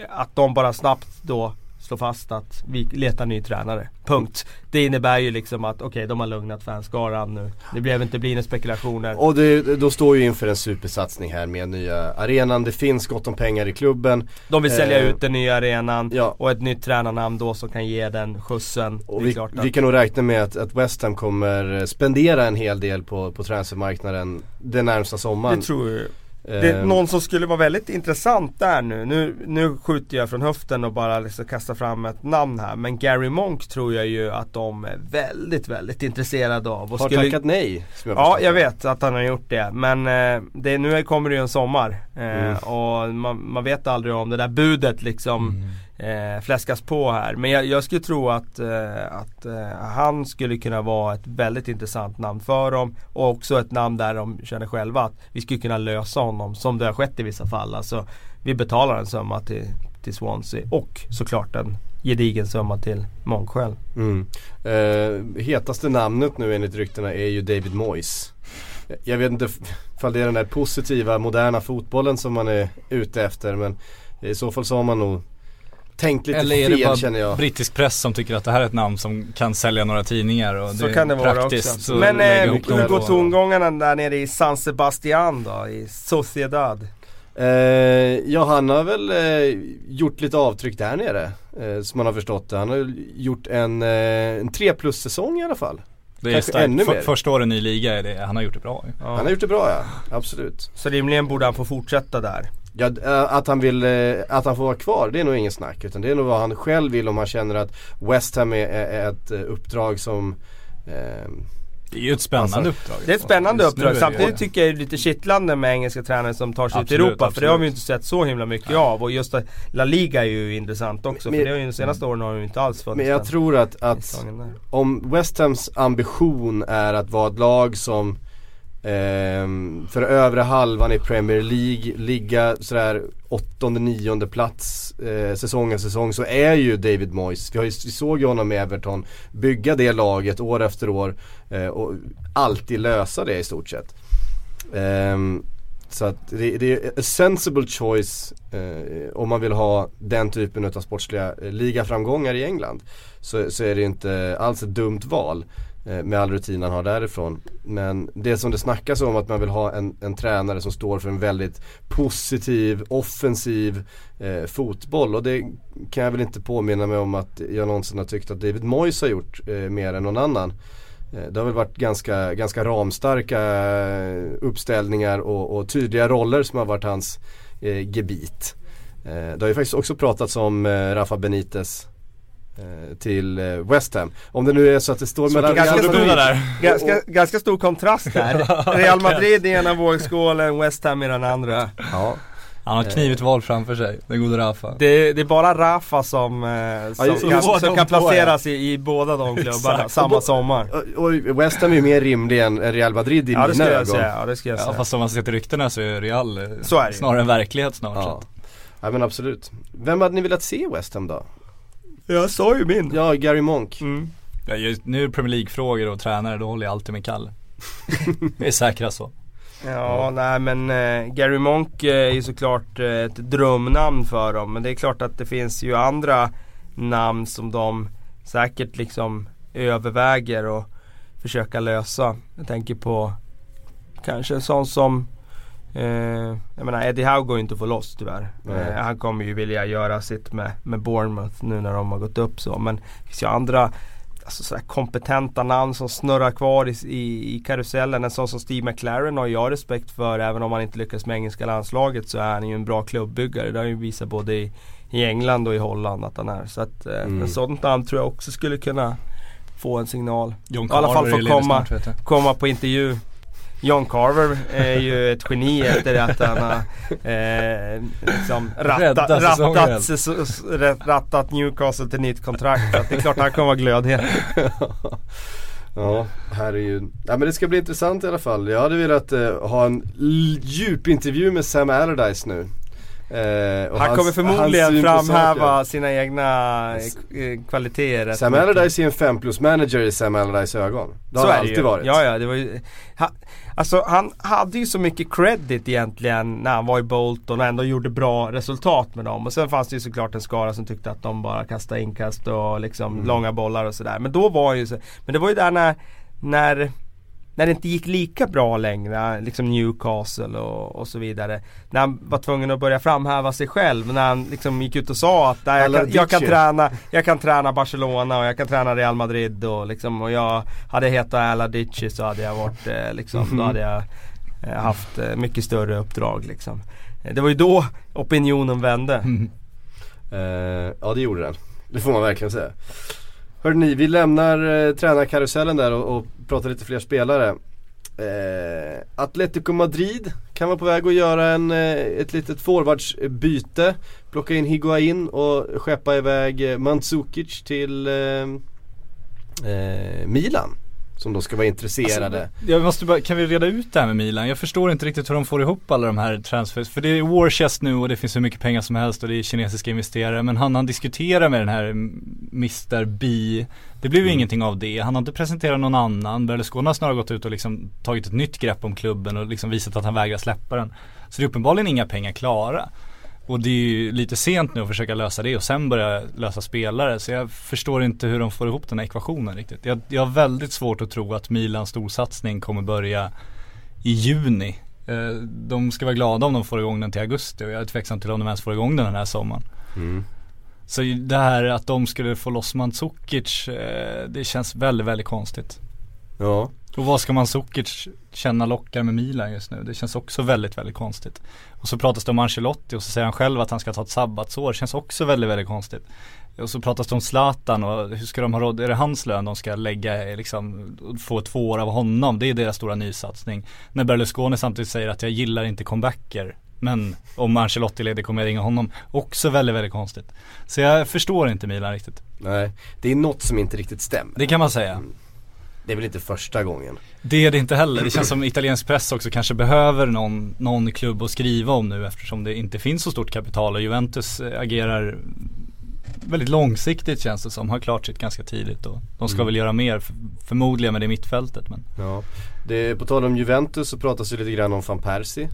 Speaker 4: att de bara snabbt då slår fast att vi letar ny tränare. Punkt. Det innebär ju liksom att okej, de har lugnat fanskaran nu. Det blev inte bli några spekulationer.
Speaker 3: Och det, då står ju inför en supersatsning här med nya arenan. Det finns gott om pengar i klubben.
Speaker 4: De vill sälja
Speaker 3: Eh,
Speaker 4: ut den nya arenan
Speaker 3: ja.
Speaker 4: och ett nytt tränarnamn då som kan ge den skjutzen.
Speaker 3: Och vi,
Speaker 4: att-
Speaker 3: vi kan nog räkna med att, att West Ham kommer spendera en hel del på, på transfermarknaden den närmsta sommaren.
Speaker 4: Det tror jag. Det är
Speaker 3: Eh,
Speaker 4: någon som skulle vara väldigt intressant där nu. Nu, nu skjuter jag från höften och bara liksom kastar fram ett namn här. Men Gary Monk tror jag ju att de är väldigt, väldigt intresserade av. Och
Speaker 3: Har
Speaker 4: skulle...
Speaker 3: tackat nej. Jag
Speaker 4: Ja, jag vet att han har gjort det. Men eh, det, nu kommer det ju en sommar. Eh,
Speaker 3: Mm.
Speaker 4: Och man, man vet aldrig om det där budet liksom eh, fläskas på här. Men jag, jag skulle tro att, eh, att eh, han skulle kunna vara ett väldigt intressant namn för dem. Och också ett namn där de känner själva att vi skulle kunna lösa honom. Som det har skett i vissa fall. Alltså, vi betalar en summa till, till Swansea. Och såklart en gedigen summa till själv.
Speaker 3: Mm. Eh, hetaste namnet nu enligt ryktena är ju David Moyes. Jag vet inte ifall det är den där positiva moderna fotbollen som man är ute efter men i så fall så har man nog tänkt lite
Speaker 5: Eller är
Speaker 3: fel
Speaker 5: det bara
Speaker 3: känner jag.
Speaker 5: brittisk press som tycker att det här är ett namn som kan sälja några tidningar och
Speaker 4: Så
Speaker 5: är
Speaker 4: kan det vara
Speaker 5: praktiskt
Speaker 4: också. Men eh, hur går tongångarna där nere i San Sebastian då? I Sociedad?
Speaker 3: Eh, ja han har väl eh, gjort lite avtryck där nere. Eh, som man har förstått det. Han har gjort en, eh, en 3 plus säsong i alla fall.
Speaker 5: Det är
Speaker 3: Kanske
Speaker 5: starkt.
Speaker 3: ännu
Speaker 5: För,
Speaker 3: mer.
Speaker 5: första åren i liga är det, han har gjort det bra.
Speaker 4: Ja.
Speaker 3: Han har gjort det bra ja, absolut.
Speaker 4: Så rimligen borde han få fortsätta där.
Speaker 3: Ja, äh, att han vill, eh, att han får vara kvar det är nog ingen snack utan det är nog vad han själv vill om han känner att West Ham är, ett eh, uppdrag som ehm,
Speaker 5: Det är ju ett spännande
Speaker 3: Alltså,
Speaker 5: uppdrag.
Speaker 4: Det är ett spännande
Speaker 5: Just
Speaker 4: uppdrag. Samtidigt
Speaker 5: det.
Speaker 4: tycker jag det är lite kittlande med engelska tränare som tar sig ut i
Speaker 5: Absolut,
Speaker 4: Europa. För det har vi ju
Speaker 5: absolut.
Speaker 4: inte sett så himla mycket av. Och just La Liga är ju intressant också.
Speaker 3: Men-
Speaker 4: för det har ju de senaste åren har det ju inte alls funnits
Speaker 3: Men jag tror att, att om West Hams ambition är att vara ett lag som ehm, för övre halvan i Premier League ligga sådär åttonde, nionde plats eh, säsong efter säsong så är ju David Moyes, vi, har ju, vi såg ju honom i Everton bygga det laget år efter år eh, och alltid lösa det i stort sett. Ehm, så att det, det är a sensible choice eh, om man vill ha den typen av sportsliga eh, ligaframgångar i England. Så, så är det inte alls ett dumt val Eh, med all rutin han har därifrån. Men det som det snackas om att man vill ha en, en tränare som står för en väldigt positiv, offensiv eh, fotboll. Och det kan jag väl inte påminna mig om att jag någonsin har tyckt att David Moyes har gjort eh, mer än någon annan. Eh, Det har väl varit ganska, ganska ramstarka eh, uppställningar och, och tydliga roller som har varit hans eh, gebit. Eh, det har ju faktiskt också pratats om eh, Rafa Benitez till eh, West Ham. Om det nu är så att det står mellan
Speaker 4: ganska stor-
Speaker 3: Madrid
Speaker 5: där.
Speaker 4: Ganska, ganska stor kontrast där. [laughs] Real Madrid i ena vågskålen, West Ham i den andra.
Speaker 3: Ja.
Speaker 5: Han har ett knivigt val framför sig, den gode Rafa.
Speaker 4: Det, det är bara Rafa som, eh, som,
Speaker 3: just
Speaker 4: kan, som kan placeras i, i båda de klubbarna
Speaker 3: Exakt.
Speaker 4: samma sommar.
Speaker 3: Och, och West Ham är ju mer rimlig än Real Madrid i
Speaker 4: Ja
Speaker 3: mina ögon.
Speaker 4: säga, ja det skulle jag
Speaker 5: Ja
Speaker 4: säga.
Speaker 5: fast om man ser till ryktena så är Real eh,
Speaker 4: Så är
Speaker 5: snarare en verklighet snart
Speaker 3: Ja.
Speaker 5: sett.
Speaker 3: ja men absolut. Vem hade ni velat se i West Ham då?
Speaker 4: Jag sa ju min.
Speaker 3: Ja, Gary Monk.
Speaker 4: Mm.
Speaker 5: Ja, just nu är det Premier League-frågor och tränare, då håller jag alltid med Kalle. [laughs] det är säkra så.
Speaker 4: Ja, nej men eh, Gary Monk eh, är ju såklart eh, ett drömnamn för dem. Men det är klart att det finns ju andra namn som de säkert liksom överväger och försöka lösa. Jag tänker på kanske en sån som eh, jag menar Eddie Howe går ju inte att få loss tyvärr. Eh, han kommer ju vilja göra sitt med, med Bournemouth nu när de har gått upp så. Men det finns ju andra alltså sådär kompetenta namn som snurrar kvar i, i, i karusellen. En sån som Steve McLaren har jag respekt för. Även om han inte lyckas med engelska landslaget så är han ju en bra klubbyggare. Det har han ju visat både i, i England och i Holland att han är. Så att eh,
Speaker 3: Mm.
Speaker 4: en sånt namn tror jag också skulle kunna få en signal.
Speaker 5: John
Speaker 4: I alla fall få komma, komma på intervju. John Carver är ju ett geni efter att han har eh, liksom
Speaker 5: Rädda
Speaker 4: rattat, rattat, Newcastle till nytt kontrakt. Så det är klart han kommer vara glödhet. [laughs]
Speaker 3: Ja, här är ju, ja men det ska bli intressant i alla fall. Jag hade velat eh, ha en djup intervju med Sam Allardyce nu. Eh,
Speaker 4: Han
Speaker 3: hans-
Speaker 4: kommer förmodligen framhäva sina egna eh, kvaliteter. rätt
Speaker 3: Sam. Allardyce är en 5 plus manager i Sam Allardyce ögon. Det har
Speaker 4: Så
Speaker 3: han alltid
Speaker 4: ju.
Speaker 3: varit.
Speaker 4: Ja, ja, det var ju, ha, Alltså han hade ju så mycket credit egentligen när han var i Bolton och ändå gjorde bra resultat med dem. Och sen fanns det ju såklart en skara som tyckte att de bara kastade inkast och liksom
Speaker 3: Mm.
Speaker 4: långa bollar och sådär. Men då var han ju så, men det var ju där när, när när det inte gick lika bra längre, liksom Newcastle och, och så vidare. När han var tvungen att börja framhäva sig själv. När han liksom gick ut och sa att "Nej, jag, kan, jag, kan träna, jag kan träna Barcelona och jag kan träna Real Madrid och liksom och jag hade hetat Allardyce så hade jag varit eh, liksom, då hade jag eh, haft eh, mycket större uppdrag liksom. Det var ju då opinionen vände. [laughs]
Speaker 3: Eh, ja det gjorde den. Det får man verkligen säga. Hörrni, vi lämnar eh, tränarkarusellen där och, och pratar lite fler spelare. Eh, Atletico Madrid kan vara på väg att göra en, eh, ett litet forwardsbyte. Plocka in Higuain och skeppa iväg eh, Mandzukic till eh, eh, Milan. Som då ska vara intresserade.
Speaker 5: Alltså, jag måste bara, kan vi reda ut det här med Milan? Jag förstår inte riktigt hur de får ihop alla de här transfers. För det är war chest nu och det finns hur mycket pengar som helst och det är kinesiska investerare. Men han han diskuterar med den här Mr B. Det blev ju ingenting av det. Han har inte presenterat någon annan. Berlusconi har snarare gått ut och liksom tagit ett nytt grepp om klubben och liksom visat att han vägrar släppa den. Så det är uppenbarligen inga pengar klara. Och det är ju lite sent nu att försöka lösa det och sen börja lösa spelare. Så jag förstår inte hur de får ihop den här ekvationen riktigt. Jag, jag har väldigt svårt att tro att Milans storsatsning kommer börja i juni. Eh, De ska vara glada om de får igång den till augusti och jag är tveksam till om de ens får igång den den här sommaren.
Speaker 3: Mm.
Speaker 5: Så det här att de skulle få loss Mandzukic, eh, det känns väldigt, väldigt konstigt.
Speaker 3: Ja.
Speaker 5: Och vad ska Mandzukic känna lockar med Milan just nu? Det känns också väldigt, väldigt konstigt. Och så pratas det om Ancelotti och så säger han själv att han ska ta ett sabbatsår. Det känns också väldigt, väldigt konstigt. Och så pratas det om Zlatan och hur ska de ha råd? Är det hans lön de ska lägga liksom, få två år av honom? Det är deras stora nysatsning. När Berlusconi samtidigt säger att jag gillar inte comebacker. Men om Ancelotti leder kommer jag ringa honom. Också väldigt, väldigt konstigt. Så jag förstår inte Milan riktigt.
Speaker 3: Nej, det är något som inte riktigt stämmer.
Speaker 5: Det kan man säga.
Speaker 3: Det är väl inte första gången.
Speaker 5: Det är det inte heller. Det känns som italiensk press också kanske behöver någon, någon klubb att skriva om nu eftersom det inte finns så stort kapital och Juventus eh, agerar väldigt långsiktigt känns det som. Har klart sitt ganska tidigt och de ska
Speaker 3: Mm.
Speaker 5: väl göra mer förmodligen med det mittfältet men
Speaker 3: Ja. Det, på tal om Juventus så pratas det lite grann om van Persie.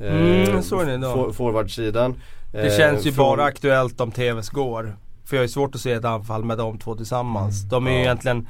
Speaker 4: Mm, jag såg det idag.
Speaker 3: for, Forwardsidan.
Speaker 4: Det
Speaker 3: Eh,
Speaker 4: känns ju
Speaker 3: från-
Speaker 4: bara aktuellt om TVs går. För jag har ju svårt att se ett anfall med de två tillsammans. De är ju
Speaker 3: Ja.
Speaker 4: egentligen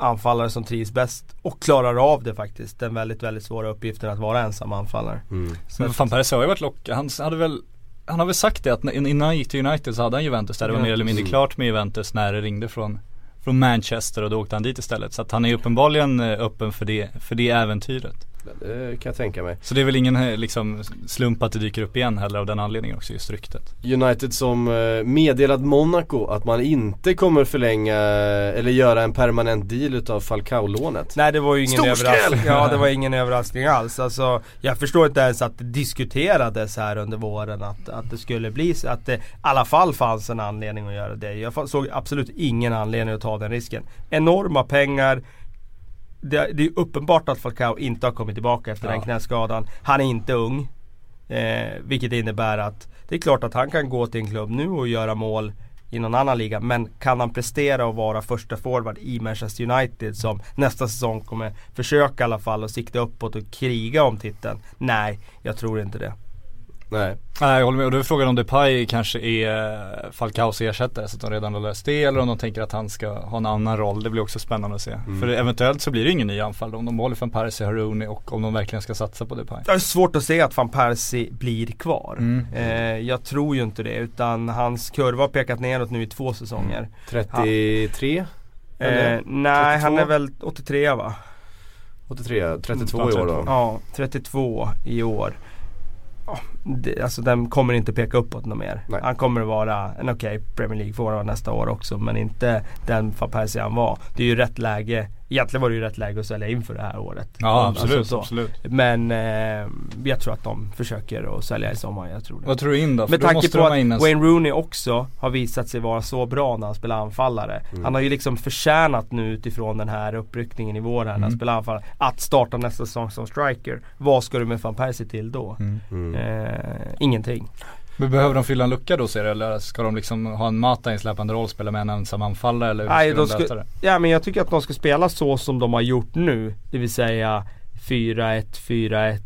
Speaker 4: anfallare som trivs bäst och klarar av det faktiskt. Den väldigt, väldigt svåra uppgiften att vara ensam anfallare.
Speaker 3: Mm.
Speaker 4: Så
Speaker 5: Men van Persie har ju varit lockad. Han hade väl han har väl sagt det att innan han gick till United så hade han Juventus där det var mer eller mindre
Speaker 3: Mm.
Speaker 5: klart med Juventus när det ringde från Från Manchester och då åkte han dit istället. Så att han är uppenbarligen eh, öppen för det, för det äventyret.
Speaker 3: Det kan jag tänka mig.
Speaker 5: Så det är väl ingen eh, liksom, slump att det dyker upp igen heller av den anledningen också, just ryktet.
Speaker 3: United som eh, meddelat Monaco att man inte kommer förlänga eller göra en permanent deal utav Falcao-lånet.
Speaker 4: Nej det var ju ingen överraskning. Ja det var ingen överraskning alls. Alltså, jag förstår inte ens att det diskuterades här under våren att, att det skulle bli så. Att det i alla fall fanns en anledning att göra det. Jag såg absolut ingen anledning att ta den risken. Enorma pengar. Det, det är uppenbart att Falcao inte har kommit tillbaka efter
Speaker 5: Ja.
Speaker 4: den knäskadan. Han är inte ung. Eh, vilket innebär att det är klart att han kan gå till en klubb nu och göra mål i någon annan liga. Men kan han prestera och vara första forward i Manchester United som nästa säsong kommer försöka i alla fall och sikta uppåt och kriga om titeln? Nej, jag tror inte det.
Speaker 3: Nej.
Speaker 5: Nej jag håller med och då är frågan om Depay kanske är eh, Falcaos ersättare så att de redan har löst det eller om de tänker att han ska ha en annan roll. Det blir också spännande att se.
Speaker 3: Mm.
Speaker 5: För eventuellt så blir det ingen ny anfall om de håller van Persie, Haruni och om de verkligen ska satsa på Depay.
Speaker 4: Det är svårt att se att van Persie blir kvar.
Speaker 5: Mm.
Speaker 4: Eh, jag tror ju inte det utan hans kurva har pekat neråt nu i två säsonger.
Speaker 3: 33?
Speaker 4: Eh,
Speaker 3: Eller?
Speaker 4: nej, han
Speaker 3: 32?
Speaker 4: är väl 83 va?
Speaker 3: 83, 32
Speaker 5: Mm,
Speaker 3: i år då.
Speaker 4: Ja, 32 i år. Det, alltså den kommer inte peka uppåt något mer.
Speaker 3: Nej.
Speaker 4: Han kommer att vara en okej Premier League forward nästa år också men inte den van Persie han var. Det är ju rätt läge, egentligen var det ju rätt läge att sälja in för det här året.
Speaker 5: Ja
Speaker 4: Alltså
Speaker 5: absolut,
Speaker 4: så.
Speaker 5: absolut.
Speaker 4: Men eh, jag tror att de försöker att sälja i sommar, jag tror det.
Speaker 5: Vad tror du in då? För
Speaker 4: Med tanke på att
Speaker 5: en
Speaker 4: Wayne Rooney också har visat sig vara så bra när han spelar anfallare.
Speaker 5: Mm.
Speaker 4: Han har ju liksom förtjänat nu utifrån den här uppryckningen i vår här när han
Speaker 5: Mm.
Speaker 4: spelar anfallare. Att starta nästa säsong som striker. Vad ska du med van Persie till då?
Speaker 5: Mm.
Speaker 4: Eh, ingenting.
Speaker 5: Men behöver de fylla en lucka då ser du eller ska de liksom ha en Mata i en släpande roll, spela med en ensam anfallare eller hur
Speaker 4: Nej,
Speaker 5: ska de
Speaker 4: ska,
Speaker 5: lösa det?
Speaker 4: ja men jag tycker att de ska spela så som de har gjort nu. Det vill säga 4-1, 4-1.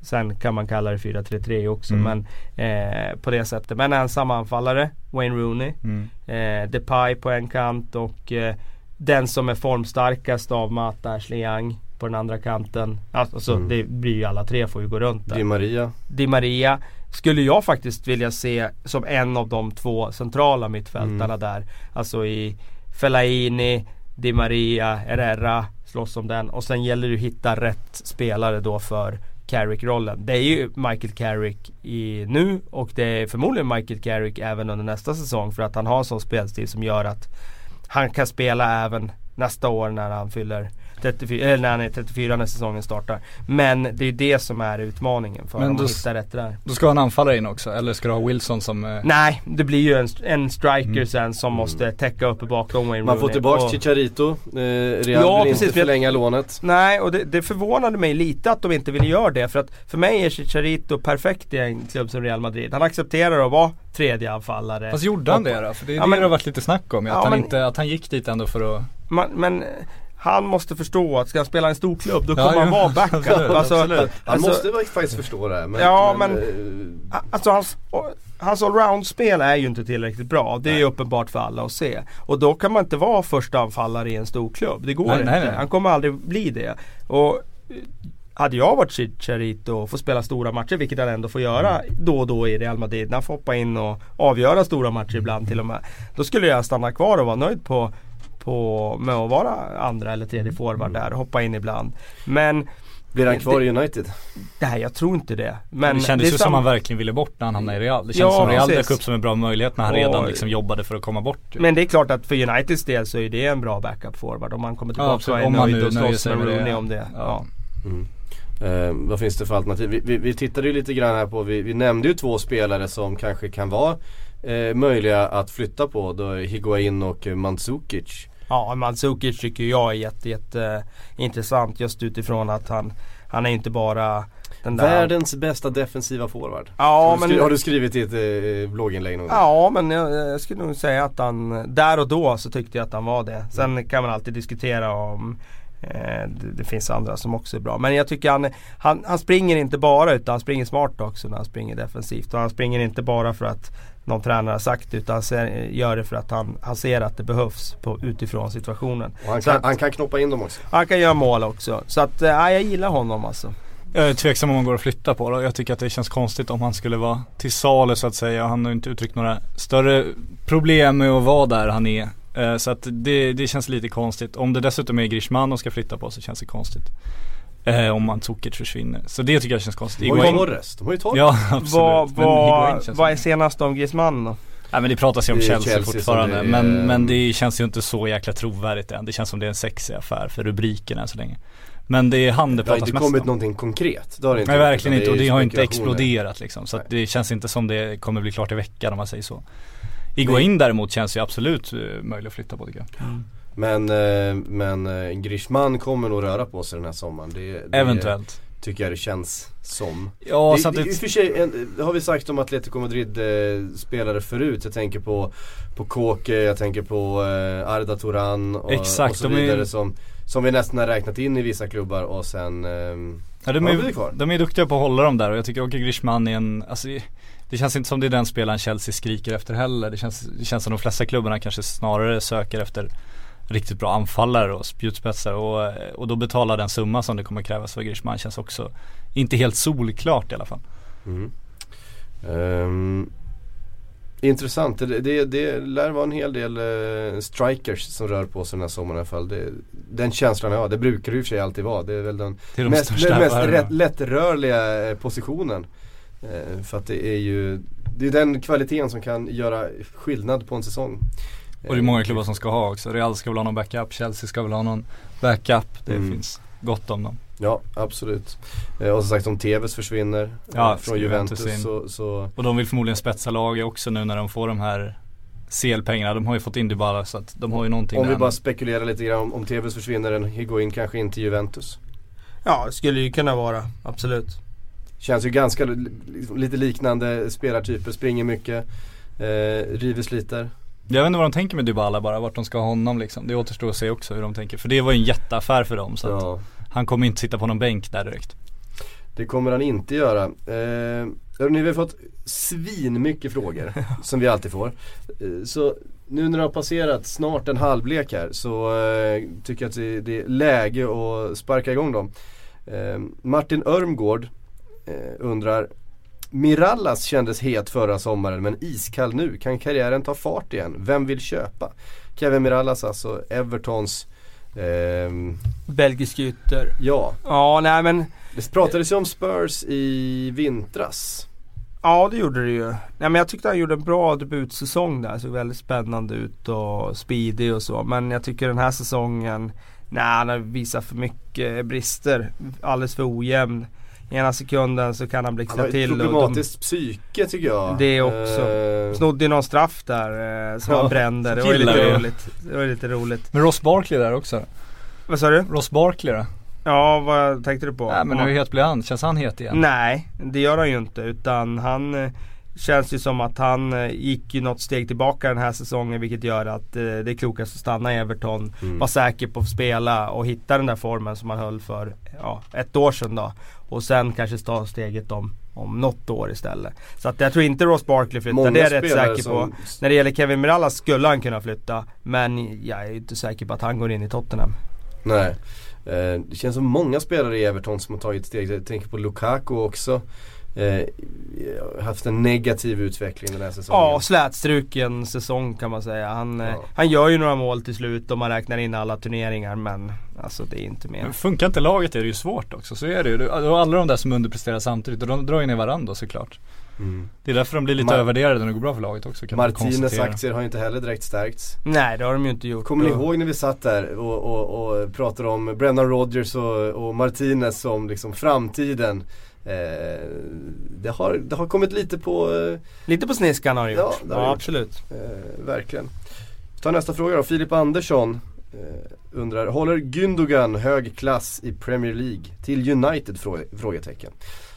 Speaker 4: Sen kan man kalla det 4-3-3 också
Speaker 5: Mm.
Speaker 4: men eh, på det sättet. Men ensam anfallare, Wayne Rooney.
Speaker 5: Mm.
Speaker 4: Eh, Depay på en kant och eh, den som är formstarkast av Mata, Ashley Young på den andra kanten. Alltså
Speaker 3: Mm.
Speaker 4: det blir ju alla tre får ju gå runt där.
Speaker 3: Di Maria.
Speaker 4: Di Maria skulle jag faktiskt vilja se som en av de två centrala mittfältarna
Speaker 3: Mm.
Speaker 4: där. Alltså i Fellaini, Di Maria, Herrera slåss om den och sen gäller det att hitta rätt spelare då för Carrick-rollen. Det är ju Michael Carrick i nu och det är förmodligen Michael Carrick även under nästa säsong för att han har en sån spelstil som gör att han kan spela även nästa år när han fyller 34, eller när han är 34 när säsongen startar. Men det är ju det som är utmaningen för
Speaker 5: Men
Speaker 4: att hitta rätt där.
Speaker 5: Då ska ha en anfallare in också eller ska du ha Wilson som eh,
Speaker 4: Nej, det blir ju en, en striker
Speaker 5: Mm.
Speaker 4: sen som måste täcka upp bakom Wayne
Speaker 3: Man får tillbaks
Speaker 4: Och-
Speaker 3: Chicharito. Eh, Real
Speaker 4: Ja,
Speaker 3: vill
Speaker 4: precis,
Speaker 3: inte förlänga lånet.
Speaker 4: Nej, och det, det förvånade mig lite att de inte ville göra det. För att för mig är Chicharito perfekt i en klubb som Real Madrid. Han accepterar att vara tredje anfallare.
Speaker 5: Fast gjorde han det då? För det är
Speaker 4: Ja,
Speaker 5: det
Speaker 4: men-
Speaker 5: det har varit lite snack om. Att,
Speaker 4: Ja,
Speaker 5: han
Speaker 4: men-
Speaker 5: inte, att han gick dit ändå för att
Speaker 4: Man, men eh, han måste förstå att ska han spela i en stor klubb då
Speaker 5: Ja,
Speaker 4: kommer han
Speaker 5: ja,
Speaker 4: vara backup. [laughs]
Speaker 5: absolut,
Speaker 4: alltså,
Speaker 5: absolut.
Speaker 3: Han
Speaker 4: alltså-
Speaker 3: måste väl faktiskt förstå det här. Men,
Speaker 4: Ja,
Speaker 3: men,
Speaker 4: men-
Speaker 3: eh,
Speaker 4: Alltså hans, hans allround-spel är ju inte tillräckligt bra. Det är ju uppenbart för alla att se. Och då kan man inte vara första anfallare i en stor klubb. Det går
Speaker 5: Nej,
Speaker 4: inte.
Speaker 5: nej.
Speaker 4: Han kommer aldrig bli det. Och eh, hade jag varit Chicharito och får spela stora matcher, vilket han ändå får göra då och då i Real Madrid. När han får hoppa in och avgöra stora matcher ibland till och med. Då skulle jag stanna kvar och vara nöjd på, på med att vara andra eller tredje forward där och hoppa in ibland. Men
Speaker 3: blir han
Speaker 4: det-
Speaker 3: kvar i United?
Speaker 4: Nej jag tror inte det. Men
Speaker 5: det kändes
Speaker 4: är
Speaker 5: ju som han verkligen ville bort när han hamnade i Real. Det
Speaker 4: Ja,
Speaker 5: känns som Real dök upp som en bra möjlighet när han
Speaker 4: Och-
Speaker 5: redan liksom jobbade för att komma bort. ju.
Speaker 4: Men det är klart att för Uniteds del så är det en bra backup forward om man kommer tillbaka
Speaker 5: absolut.
Speaker 4: och är nöjd och slåss med
Speaker 5: det.
Speaker 4: Rooney om det. Ja.
Speaker 5: Ja.
Speaker 3: Eh, vad finns det för alternativ? Vi, vi, vi tittade ju lite grann här på, vi, vi nämnde ju två spelare som kanske kan vara eh, möjliga att flytta på. Då Higuain och eh, Mandzukic.
Speaker 4: Ja, Mandzukic tycker jag är jätte, jätte intressant just utifrån att han, han är inte bara
Speaker 3: Världens bästa defensiva forward.
Speaker 4: Ja,
Speaker 3: har, du
Speaker 4: men-
Speaker 3: har du skrivit i ett eh, blogginlägg någon gång?
Speaker 4: Ja men jag, jag skulle nog säga att han, där och då så tyckte jag att han var det. Sen kan man alltid diskutera om eh, det, det finns andra som också är bra. Men jag tycker han, han, han springer inte bara utan han springer smart också när han springer defensivt. Och han springer inte bara för att någon tränare har sagt utan han gör det för att han, han ser att det behövs på, utifrån situationen.
Speaker 3: Och han, kan,
Speaker 4: att-
Speaker 3: han kan knoppa in dem också.
Speaker 4: Han kan göra mål också. Så att, eh, jag gillar honom alltså.
Speaker 5: Jag är tveksam om han går att flytta på då. Jag tycker att det känns konstigt om han skulle vara till salu så att säga. Han har inte uttryckt några större problem med att vara där han är. Eh, Så att det, det känns lite konstigt. Om det dessutom är Grishman de ska flytta på så känns det konstigt. Eh, om Mandzukic försvinner. Så det tycker jag känns konstigt.
Speaker 3: De har ju Torres, de har ju Torres.
Speaker 5: Ja absolut.
Speaker 4: Vad,
Speaker 5: känns
Speaker 4: vad är senast om Griezmann då?
Speaker 5: Nej men det pratas ju om Chelsea,
Speaker 3: Chelsea
Speaker 5: fortfarande.
Speaker 3: det är-
Speaker 5: men, men det känns ju inte så jäkla trovärdigt än. Det känns som det är en sexig affär för rubriken än så länge. Men det är han det
Speaker 3: Det har
Speaker 5: pratas
Speaker 3: inte
Speaker 5: mest
Speaker 3: kommit
Speaker 5: om.
Speaker 3: någonting konkret. Det har det inte
Speaker 5: Nej verkligen inte och det
Speaker 3: ju
Speaker 5: har inte exploderat liksom. Så att det känns inte som det kommer bli klart i veckan om man säger så. Iguain däremot känns ju absolut eh, möjlig att flytta på tycker jag.
Speaker 3: Men, eh, men eh, Griezmann kommer nog röra på sig den här sommaren. Det, det
Speaker 5: Eventuellt.
Speaker 3: Tycker jag det känns som.
Speaker 5: Ja,
Speaker 3: det,
Speaker 5: samtidigt-
Speaker 3: det, i och för sig, en, det har vi sagt om Atletico Madrid eh, spelare förut. Jag tänker på, på Koke, jag tänker på eh, Arda Turan och,
Speaker 5: Exakt,
Speaker 3: och så
Speaker 5: de är-
Speaker 3: vidare som, som vi nästan har räknat in i vissa klubbar och sen ehm,
Speaker 5: Ja, de, är, de är duktiga på att hålla dem där och jag tycker Åke Griezmann är en, alltså, det känns inte som det är den spelaren Chelsea skriker efter heller. Det känns, det känns som de flesta klubbarna kanske snarare söker efter riktigt bra anfallare och spjutspetsar och, och då betala den summa som det kommer krävas för Griezmann känns också inte helt solklart i alla fall.
Speaker 3: Mm. Ehm, intressant, det, det, det lär vara en hel del eh, strikers som rör på sig den här sommaren i alla fall. Det, den känslan jag har, det brukar det i och för sig alltid vara. Det är väl den
Speaker 5: de
Speaker 3: mest, mest rätt, lättrörliga eh, positionen. Eh, för att det är ju det är den kvaliteten som kan göra skillnad på en säsong.
Speaker 5: Och det är många klubbar som ska ha också. Real ska väl ha någon backup, Chelsea ska väl ha någon backup. Det
Speaker 3: Mm.
Speaker 5: finns gott om dem.
Speaker 3: Ja, absolut. Eh, och som sagt om TVs försvinner eh,
Speaker 5: Ja,
Speaker 3: från Juventus
Speaker 5: Juventus
Speaker 3: så, så
Speaker 5: Och de vill förmodligen spetsa laget också nu när de får de här CL-pengarna. De har ju fått in Dybala så att de har ju någonting
Speaker 3: om vi bara spekulerar lite grann om, om TVs försvinner en Higuain kanske in till Juventus.
Speaker 4: Ja det skulle ju kunna vara, absolut.
Speaker 3: Känns ju ganska li- lite liknande spelartyper, springer mycket, eh, river sliter.
Speaker 5: Jag vet inte vad de tänker med Dybala bara, vart de ska ha honom liksom. Det återstår att se också hur de tänker. För det var ju en jätteaffär för dem så
Speaker 3: Ja.
Speaker 5: att han kommer inte sitta på någon bänk där direkt.
Speaker 3: Det kommer han inte göra. Eh, hörrni, vi har fått svin mycket frågor [laughs] som vi alltid får. Eh, så nu när det har passerat snart en halvlek här så eh, tycker jag att det, det är läge att sparka igång dem. Eh, Martin Örmgård eh, undrar Mirallas kändes het förra sommaren men iskall nu. Kan karriären ta fart igen? Vem vill köpa? Kevin Mirallas alltså, Evertons ehm,
Speaker 4: Belgisk ytter.
Speaker 3: Ja.
Speaker 4: Ja nej men
Speaker 3: Det pratades ju om Spurs i vintras.
Speaker 4: Ja det gjorde det ju. Nej men jag tyckte han gjorde en bra debutsäsong där. Såg väldigt spännande ut och speedy och så. Men jag tycker den här säsongen, nej han har visat för mycket brister. Alldeles för ojämn. Ena sekunden så kan han
Speaker 3: Han
Speaker 4: blixtra
Speaker 3: har ett
Speaker 4: till. och de-
Speaker 3: problematiskt psyke tycker jag.
Speaker 4: Det också.
Speaker 3: Eh,
Speaker 4: Snodde ju någon straff där eh, som
Speaker 3: Ja,
Speaker 4: han brände. Det var lite
Speaker 5: vi.
Speaker 4: roligt. Det var lite roligt.
Speaker 5: Men Ross Barkley där också.
Speaker 4: Vad sa du?
Speaker 5: Ross Barkley då?
Speaker 4: Ja vad tänkte du på?
Speaker 5: Nej men
Speaker 4: Ja.
Speaker 5: hur het blir han? Känns han het igen?
Speaker 4: Nej, det gör han ju inte utan han eh, Känns ju som att han eh, gick ju något steg tillbaka den här säsongen vilket gör att eh, det är klokast att stanna i Everton.
Speaker 3: Mm.
Speaker 4: Vara säker på att spela och hitta den där formen som han höll för ja, ett år sedan då. Och sen kanske ta steget om, om något år istället. Så att jag tror inte Ross Barkley flyttar,
Speaker 3: Många
Speaker 4: det är jag rätt säker
Speaker 3: som-
Speaker 4: på. När det gäller Kevin Mirallas skulle han kunna flytta. Men jag är inte säker på att han går in i Tottenham.
Speaker 3: Nej. Eh, det känns som många spelare i Everton som har tagit steg. Jag tänker på Lukaku också. Eh, haft en negativ utveckling den här säsongen.
Speaker 4: Ja, slätstruken säsong kan man säga. Han, eh,
Speaker 3: Ja.
Speaker 4: han gör ju några mål till slut om man räknar in alla turneringar men alltså det är inte mer.
Speaker 5: Men funkar inte laget är det ju svårt också, så är det ju. Du har alla de där som underpresterar samtidigt och de drar ju ner varandra såklart.
Speaker 3: Mm.
Speaker 5: Det är därför de blir lite
Speaker 3: Mar-
Speaker 5: övervärderade när det går bra för laget också kan konstatera.
Speaker 3: aktier har ju inte heller direkt stärkts.
Speaker 4: Nej det har de ju inte gjort.
Speaker 3: Kommer ni ihåg när vi satt där och, och, och pratade om Brennan Rodgers och, och Martinez som liksom framtiden. Eh, det, har, det har kommit lite på eh,
Speaker 4: Lite på sniskan har de gjort.
Speaker 3: Ja,
Speaker 4: Ja,
Speaker 3: det har de gjort.
Speaker 4: absolut.
Speaker 3: Eh, verkligen. Vi tar nästa fråga då. Filip Andersson undrar, håller Gündogan hög klass i Premier League? Till United? Frå- frågetecken.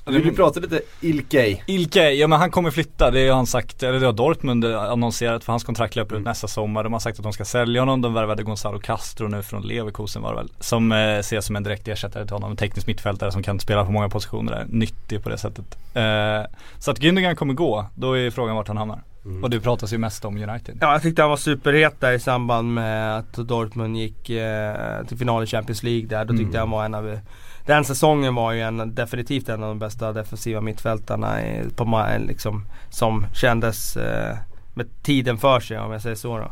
Speaker 3: Vi vill ju prata lite Ilkay.
Speaker 5: Ilke, ja men han kommer flytta, det har han sagt, eller det har Dortmund annonserat för hans kontrakt löper
Speaker 3: Mm.
Speaker 5: ut nästa sommar. De har sagt att de ska sälja honom, de värvade Gonzalo Castro nu från Leverkusen var det väl. Som eh, ses som en direkt ersättare till honom, en teknisk mittfältare som kan spela på många positioner där, nyttig på det sättet. Eh, så att Gündogan kommer gå, då är frågan vart han hamnar.
Speaker 3: Mm.
Speaker 5: Och det pratas ju mest om United.
Speaker 4: Ja jag tyckte han var superhet där i samband med att Dortmund gick eh, till final i Champions League där. Då tyckte
Speaker 3: Mm.
Speaker 4: jag han var en av den säsongen var ju en, definitivt en av de bästa defensiva mittfältarna i, på, liksom, som kändes eh, med tiden för sig om jag säger så då.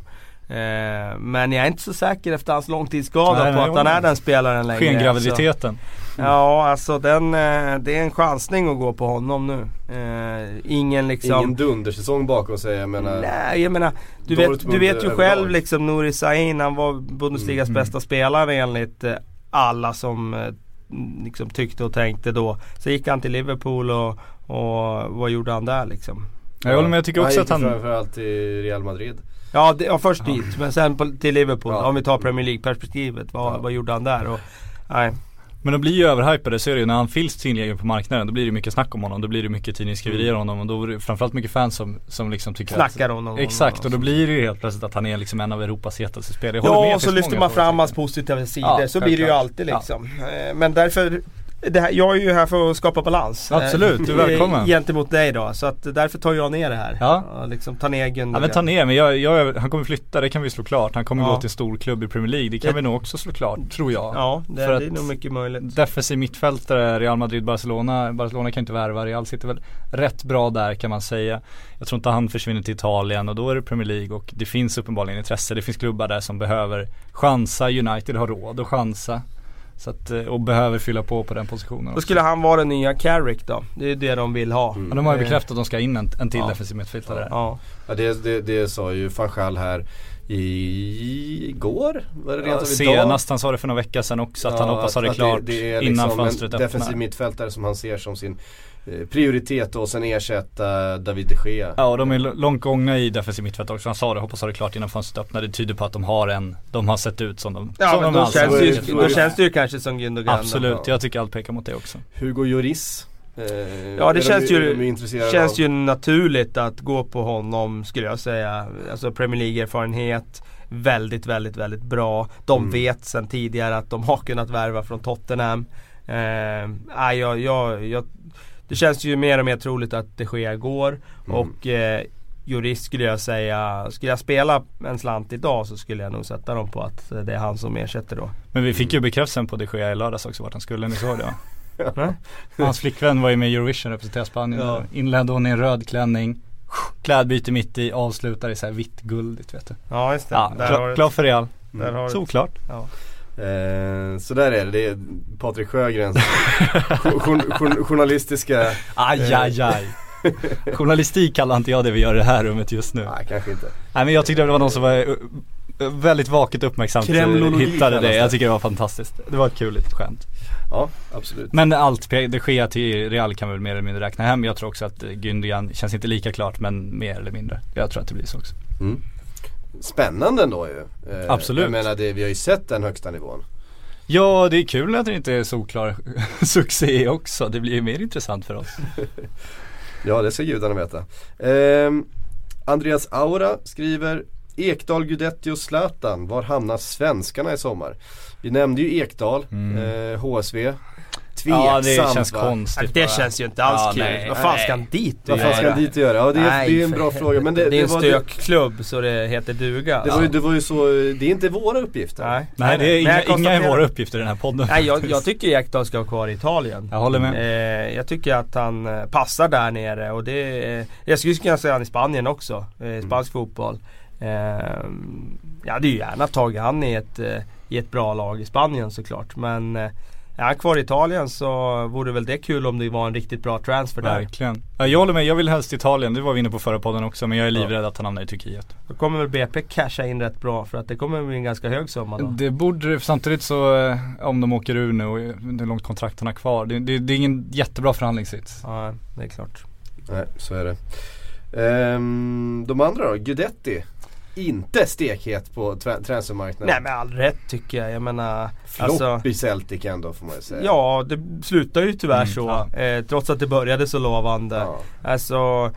Speaker 4: Eh, men jag är inte så säker efter hans långtidsskada
Speaker 5: Nej,
Speaker 4: på
Speaker 5: nej,
Speaker 4: att han är den spelaren längre.
Speaker 5: Skengraviditeten.
Speaker 4: Så, ja alltså den, eh, det är en chansning att gå på honom nu. Eh, ingen liksom
Speaker 3: Ingen dundersäsong bakom sig, jag menar.
Speaker 4: Nej jag menar Du vet, du vet ju själv liksom Nouri Sahin han var Bundesligas
Speaker 5: Mm.
Speaker 4: bästa spelare enligt eh, alla som eh, liksom tyckte och tänkte då. Så gick han till Liverpool och, och vad gjorde han där liksom?
Speaker 5: Jag håller med, jag tycker också
Speaker 3: han
Speaker 5: att han...
Speaker 3: framförallt till Real Madrid.
Speaker 4: Ja, det, ja först dit men sen på, till Liverpool.
Speaker 3: Ja.
Speaker 4: Om vi tar Premier League perspektivet. Vad,
Speaker 3: Ja.
Speaker 4: vad gjorde han där? Och, nej.
Speaker 5: Men de blir ju överhypade, så är det ju när han finns tillgänglig på marknaden då blir det mycket snack om honom. Då blir det mycket tidningsskriverier om honom och då är det framförallt mycket fans som, som liksom tycker att
Speaker 4: om honom.
Speaker 5: Exakt och då blir det ju helt plötsligt att han är liksom en av Europas hetaste spelare.
Speaker 4: Ja, och så lyfter man fram hans positiva sidor.
Speaker 5: Ja,
Speaker 4: så blir det ju alltid liksom. Eh, Men därför här, jag är ju här för att skapa balans.
Speaker 5: Absolut, du är
Speaker 4: Eh,
Speaker 5: välkommen.
Speaker 4: Gentemot dig då. Så att därför tar jag ner det här.
Speaker 5: Ja.
Speaker 4: Och Liksom ta ner
Speaker 5: Ja
Speaker 4: Gundogan.
Speaker 5: men ta ner, men jag, jag, han kommer flytta, det kan vi slå klart. Han kommer
Speaker 4: Ja.
Speaker 5: gå till en stor klubb i Premier League. Det kan
Speaker 4: Det-
Speaker 5: vi nog också slå klart, tror jag.
Speaker 4: Ja, det,
Speaker 5: För
Speaker 4: det är nog mycket möjligt.
Speaker 5: Defensiv mittfältare, Real Madrid, Barcelona. Barcelona kan inte värva, Real sitter väl rätt bra där kan man säga. Jag tror inte han försvinner till Italien och då är det Premier League och det finns uppenbarligen intresse. Det finns klubbar där som behöver chansa, United har råd att chansa. Så att, eh, och behöver fylla på på den positionen.
Speaker 4: Då
Speaker 5: också.
Speaker 4: skulle han vara den nya Carrick då. Det är det de vill ha.
Speaker 5: Ja, de har ju
Speaker 4: Eh,
Speaker 5: bekräftat att de ska in en, en till
Speaker 4: Ja.
Speaker 5: defensiv mittfältare.
Speaker 4: Ja.
Speaker 3: Ja det, det, det sa ju van Gaal här i, igår? Var det
Speaker 5: Ja,
Speaker 3: rent idag?
Speaker 5: senast, han sa det för några veckor sedan också att han hoppas ha det
Speaker 3: att
Speaker 5: klart
Speaker 3: det är
Speaker 5: innan
Speaker 3: liksom
Speaker 5: fönstret
Speaker 3: en defensiv
Speaker 5: öppnar.
Speaker 3: mittfältare som han ser som sin prioritet och sen ersätta David de Gea.
Speaker 5: Ja och de är långt gångna i defensiv mittfält också. Han sa det, hoppas ha det klart innan fönstret öppnar. Det tyder på att de har en, de har sett ut som de,
Speaker 4: Ja
Speaker 5: som
Speaker 4: men
Speaker 5: de
Speaker 4: då
Speaker 5: alltid
Speaker 4: känns, ju, då känns det ju kanske som Gundogan. då.
Speaker 5: Absolut, jag tycker allt pekar mot det också.
Speaker 3: Hugo Lloris. Eh,
Speaker 4: Ja det känns
Speaker 3: de,
Speaker 4: ju,
Speaker 3: de
Speaker 4: känns
Speaker 3: av.
Speaker 4: ju naturligt att gå på honom skulle jag säga. Alltså Premier League-erfarenhet. Väldigt, väldigt, väldigt bra. De
Speaker 3: Mm.
Speaker 4: vet sedan tidigare att de har kunnat värva från Tottenham. Eh, nej, jag, jag, jag, det känns ju mer och mer troligt att det sker går.
Speaker 3: Mm.
Speaker 4: Och eh, jurist skulle jag säga, skulle jag spela en slant idag så skulle jag nog sätta dem på att det är han som ersätter då.
Speaker 5: Men vi fick ju bekräftelsen på de Gea i lördags också vart han skulle, ni såg det va? [laughs] Hans flickvän var ju med i Eurovision och representerade Spanien.
Speaker 3: Ja.
Speaker 5: Inledde hon i en röd klänning. Klädbyte mitt i, avslutar i så här vitt guldigt vet du.
Speaker 4: Ja just det.
Speaker 5: Ja, klar för Real.
Speaker 4: du-
Speaker 5: Såklart.
Speaker 4: Ja.
Speaker 3: Eh, så där är det, det är Patrik Sjögrens [laughs] jour- jour- journalistiska
Speaker 5: Aj,
Speaker 3: Eh.
Speaker 5: aj, aj. Journalistik kallar inte jag det vi gör i det här rummet just nu.
Speaker 3: Nej kanske inte
Speaker 5: Nej men jag tyckte det var någon som var uh, väldigt vaket uppmärksamt
Speaker 3: Kremlologi
Speaker 5: hittade det. Jag tycker det var fantastiskt. Det var ett kul litet skämt.
Speaker 3: Ja absolut
Speaker 5: Men allt, det sker till Real kan vi väl mer eller mindre räkna hem. Jag tror också att Gündogan känns inte lika klart men mer eller mindre. Jag tror att det blir så också.
Speaker 3: mm. Spännande ändå ju eh,
Speaker 5: Absolut.
Speaker 3: Jag menar det, vi har ju sett den högsta nivån
Speaker 5: Ja det är kul att det inte är solklar [laughs] succé också. Det blir ju mer intressant för oss. [laughs]
Speaker 3: Ja det ska gudarna veta Ehm, Andreas Aura skriver Ekdal, Gudetti och Zlatan, var hamnar svenskarna i sommar? Vi nämnde ju Ekdal, eh, HSV Tveksamt
Speaker 5: Ja det känns
Speaker 3: va?
Speaker 5: konstigt
Speaker 4: Det
Speaker 5: bara.
Speaker 4: känns ju inte alls
Speaker 5: Ja,
Speaker 4: kul.
Speaker 5: nej.
Speaker 4: Vad fan
Speaker 5: Nej.
Speaker 4: ska han dit och
Speaker 3: Vad fan ska han dit och göra? Ja det är,
Speaker 4: Nej,
Speaker 3: det är en bra fråga men det,
Speaker 4: det är en
Speaker 3: var,
Speaker 4: stökklubb så det heter duga.
Speaker 3: det, var ju, det var ju så, det är inte våra uppgifter
Speaker 4: Nej,
Speaker 5: Nej det är inga, inga
Speaker 4: konstaterar-
Speaker 5: våra uppgifter i den här podden
Speaker 4: Nej jag, jag tycker Ekdal ska vara kvar i Italien.
Speaker 5: Jag håller med.
Speaker 4: Eh, jag tycker att han eh, passar där nere och det är, Jag skulle kunna säga han i Spanien också. Eh, spansk fotboll. Eh, jag hade ju gärna tagit han i ett, i ett bra lag i Spanien såklart. Men är kvar i Italien så vore väl det kul om det var en riktigt bra transfer där.
Speaker 5: Verkligen. Ja, jag håller med, jag vill helst Italien, det var vi inne på förra podden också men jag är livrädd att han hamnar i Turkiet.
Speaker 4: Då kommer väl BP casha in rätt bra för att det kommer bli en ganska hög summa då.
Speaker 5: Det borde samtidigt så eh, om de åker ur nu och hur långt kontrakt han har kvar. Det, det, det är ingen jättebra förhandlingssits.
Speaker 4: Ja, det är klart.
Speaker 3: Nej så är det Ehm, De andra då, Gudetti Inte stekhet på tra- transfermarknaden
Speaker 4: Nej med all rätt tycker jag. Jag menar
Speaker 3: Flopp
Speaker 4: alltså,
Speaker 3: i Celtic ändå får man ju säga
Speaker 4: Ja, det slutar ju tyvärr
Speaker 5: Mm,
Speaker 4: så. Eh, trots att det började så lovande.
Speaker 3: Ja.
Speaker 4: Alltså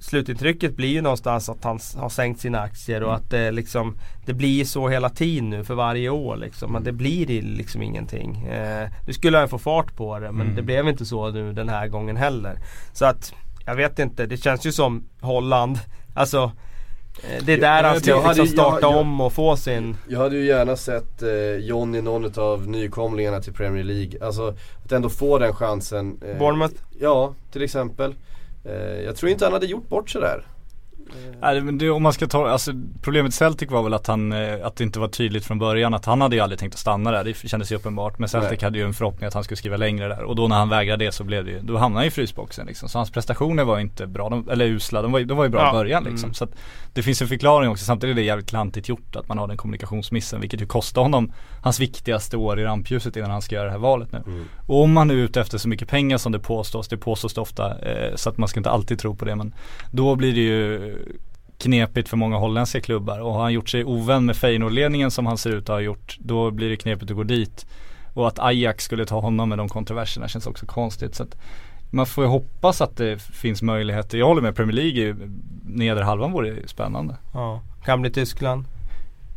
Speaker 4: Slutintrycket blir ju någonstans att han har sänkt sina aktier
Speaker 5: Mm.
Speaker 4: och att det liksom Det blir så hela tiden nu för varje år liksom. Men det blir det liksom ingenting. Eh, nu skulle han få fart på det men
Speaker 5: Mm.
Speaker 4: det blev inte så nu den här gången heller. Så att Jag vet inte, det känns ju som Holland. Alltså Det är där han ska liksom starta
Speaker 3: jag-
Speaker 4: om och få sin
Speaker 3: Jag hade ju gärna sett eh, John i någon av nykomlingarna till Premier League. Alltså att ändå få den chansen. Eh,
Speaker 4: Bournemouth?
Speaker 3: Ja, till exempel. Eh, jag tror inte han hade gjort bort sig där.
Speaker 5: Nej, men det, om man ska ta, alltså problemet Celtic var väl att han, eh, att det inte var tydligt från början att han hade ju aldrig tänkt att stanna där. Det kändes ju uppenbart. Men Celtic
Speaker 3: Nej.
Speaker 5: hade ju en förhoppning att han skulle skriva längre där. Och då när han vägrade det så blev det ju, då hamnade han i frysboxen liksom. Så hans prestationer var inte bra, de, eller usla. De var, de var ju bra
Speaker 4: Ja.
Speaker 5: i början liksom.
Speaker 4: Mm.
Speaker 5: Så att det finns en förklaring också. Samtidigt är det jävligt klantigt gjort att man har den kommunikationsmissen. Vilket ju kostar honom hans viktigaste år i rampljuset innan han ska göra det här valet nu.
Speaker 3: Mm.
Speaker 5: Och om man är ute efter så mycket pengar som det påstås, det påstås det ofta, eh, så att man ska inte alltid tro på det men då blir det ju knepigt för många holländska klubbar och har han gjort sig ovän med Feyenoordledningen som han ser ut att ha gjort, då blir det knepigt att gå dit. Och att Ajax skulle ta honom med de kontroverserna känns också konstigt. Så att man får ju hoppas att det finns möjligheter. Jag håller med, Premier League, ju- nedre halvan vore spännande.
Speaker 4: Ja, kan bli Tyskland.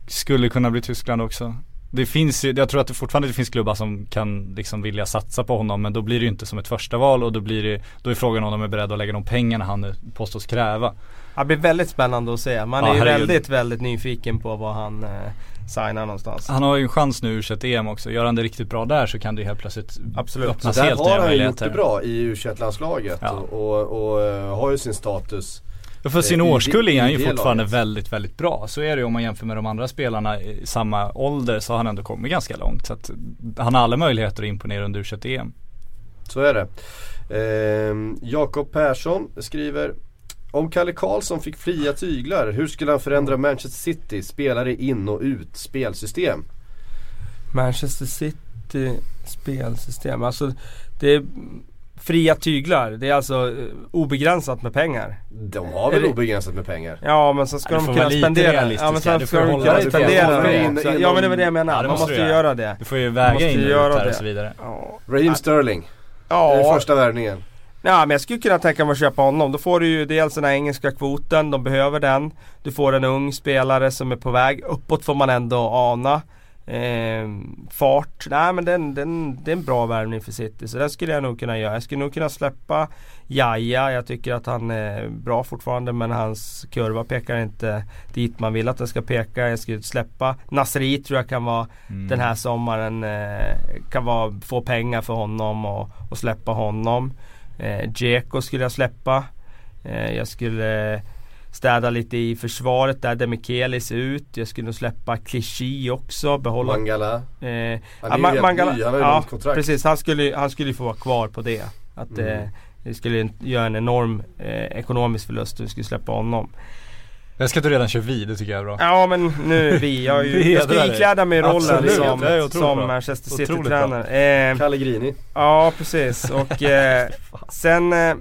Speaker 5: Skulle kunna bli Tyskland också. Det finns ju, jag tror att det fortfarande det finns klubbar som kan liksom vilja satsa på honom men då blir det ju inte som ett första val och då blir det, då är frågan om de är beredda att lägga de pengarna han påstås kräva.
Speaker 4: Det blir väldigt spännande att se. Man
Speaker 5: Ja,
Speaker 4: är ju väldigt, väldigt nyfiken på vad han eh, signar någonstans.
Speaker 5: Han har ju en chans nu i EM också. Gör han det riktigt bra där så kan det ju helt plötsligt
Speaker 4: Absolut.
Speaker 5: öppnas
Speaker 3: Där
Speaker 5: helt
Speaker 3: har han ju gjort det bra i u landslaget
Speaker 5: Ja.
Speaker 3: och, och, och eh, har ju sin status.
Speaker 5: För sin
Speaker 3: eh,
Speaker 5: årskull är han ju fortfarande
Speaker 3: laget.
Speaker 5: väldigt, väldigt bra. Så är det ju om man jämför med de andra spelarna i samma ålder så har han ändå kommit ganska långt. Så att han har alla möjligheter att imponera under u EM.
Speaker 3: Så är det. Ehm, Jakob Persson skriver Om Kalle Karlsson fick fria tyglar, hur skulle han förändra Manchester City? Spelare in och ut, spelsystem?
Speaker 4: Manchester City spelsystem. Alltså det är fria tyglar. Det är alltså eh, obegränsat med pengar.
Speaker 3: De har väl
Speaker 4: det-
Speaker 3: obegränsat med pengar?
Speaker 4: Ja men så ska
Speaker 5: Ja,
Speaker 4: de kunna spendera. Ja men
Speaker 5: Du
Speaker 4: ska
Speaker 5: får
Speaker 4: de kunna spendera Ja men det var det jag menar.
Speaker 5: Ja, det
Speaker 4: Man
Speaker 5: måste
Speaker 4: ju
Speaker 5: göra.
Speaker 4: göra det.
Speaker 5: Du får ju väga
Speaker 4: måste
Speaker 5: in
Speaker 4: göra det.
Speaker 5: och så vidare.
Speaker 4: Ja.
Speaker 3: Raheem Sterling, det är
Speaker 4: Ja,
Speaker 3: första värvningen.
Speaker 4: Ja men jag skulle kunna tänka mig att köpa honom. Då får du ju dels den här engelska kvoten, de behöver den. Du får en ung spelare som är på väg. Uppåt får man ändå ana. Eh, fart, nej men den, den, det är en bra värvning för City. Så den skulle jag nog kunna göra. Jag skulle nog kunna släppa Jaja. Jag tycker att han är bra fortfarande men hans kurva pekar inte dit man vill att den ska peka. Jag skulle släppa Nasri tror jag kan vara
Speaker 5: Mm.
Speaker 4: den här sommaren. Eh, kan vara, få pengar för honom och, och släppa honom. Eh, Dzeko skulle jag släppa. Eh, jag skulle städa lite i försvaret där Demichelis ut. Jag skulle nog släppa Clichy också. Behålla
Speaker 3: Mangala.
Speaker 4: Eh,
Speaker 3: Han är ju helt
Speaker 4: Mangala-
Speaker 3: ny, han har ju
Speaker 4: ja,
Speaker 3: kontrakt.
Speaker 4: precis. Han skulle, han skulle ju få vara kvar på det. Att
Speaker 3: Mm.
Speaker 4: eh, det skulle göra en enorm eh, ekonomisk förlust om vi skulle släppa honom.
Speaker 5: Jag ska inte redan köra vid, det tycker jag är bra.
Speaker 4: Ja men nu är vi. Jag, är ju, [laughs] jag ska ikläda mig rollen
Speaker 5: Absolut.
Speaker 4: som, som. Manchester City-tränare. Eh,
Speaker 3: Callegrini.
Speaker 4: Ja precis och eh, [laughs] sen eh,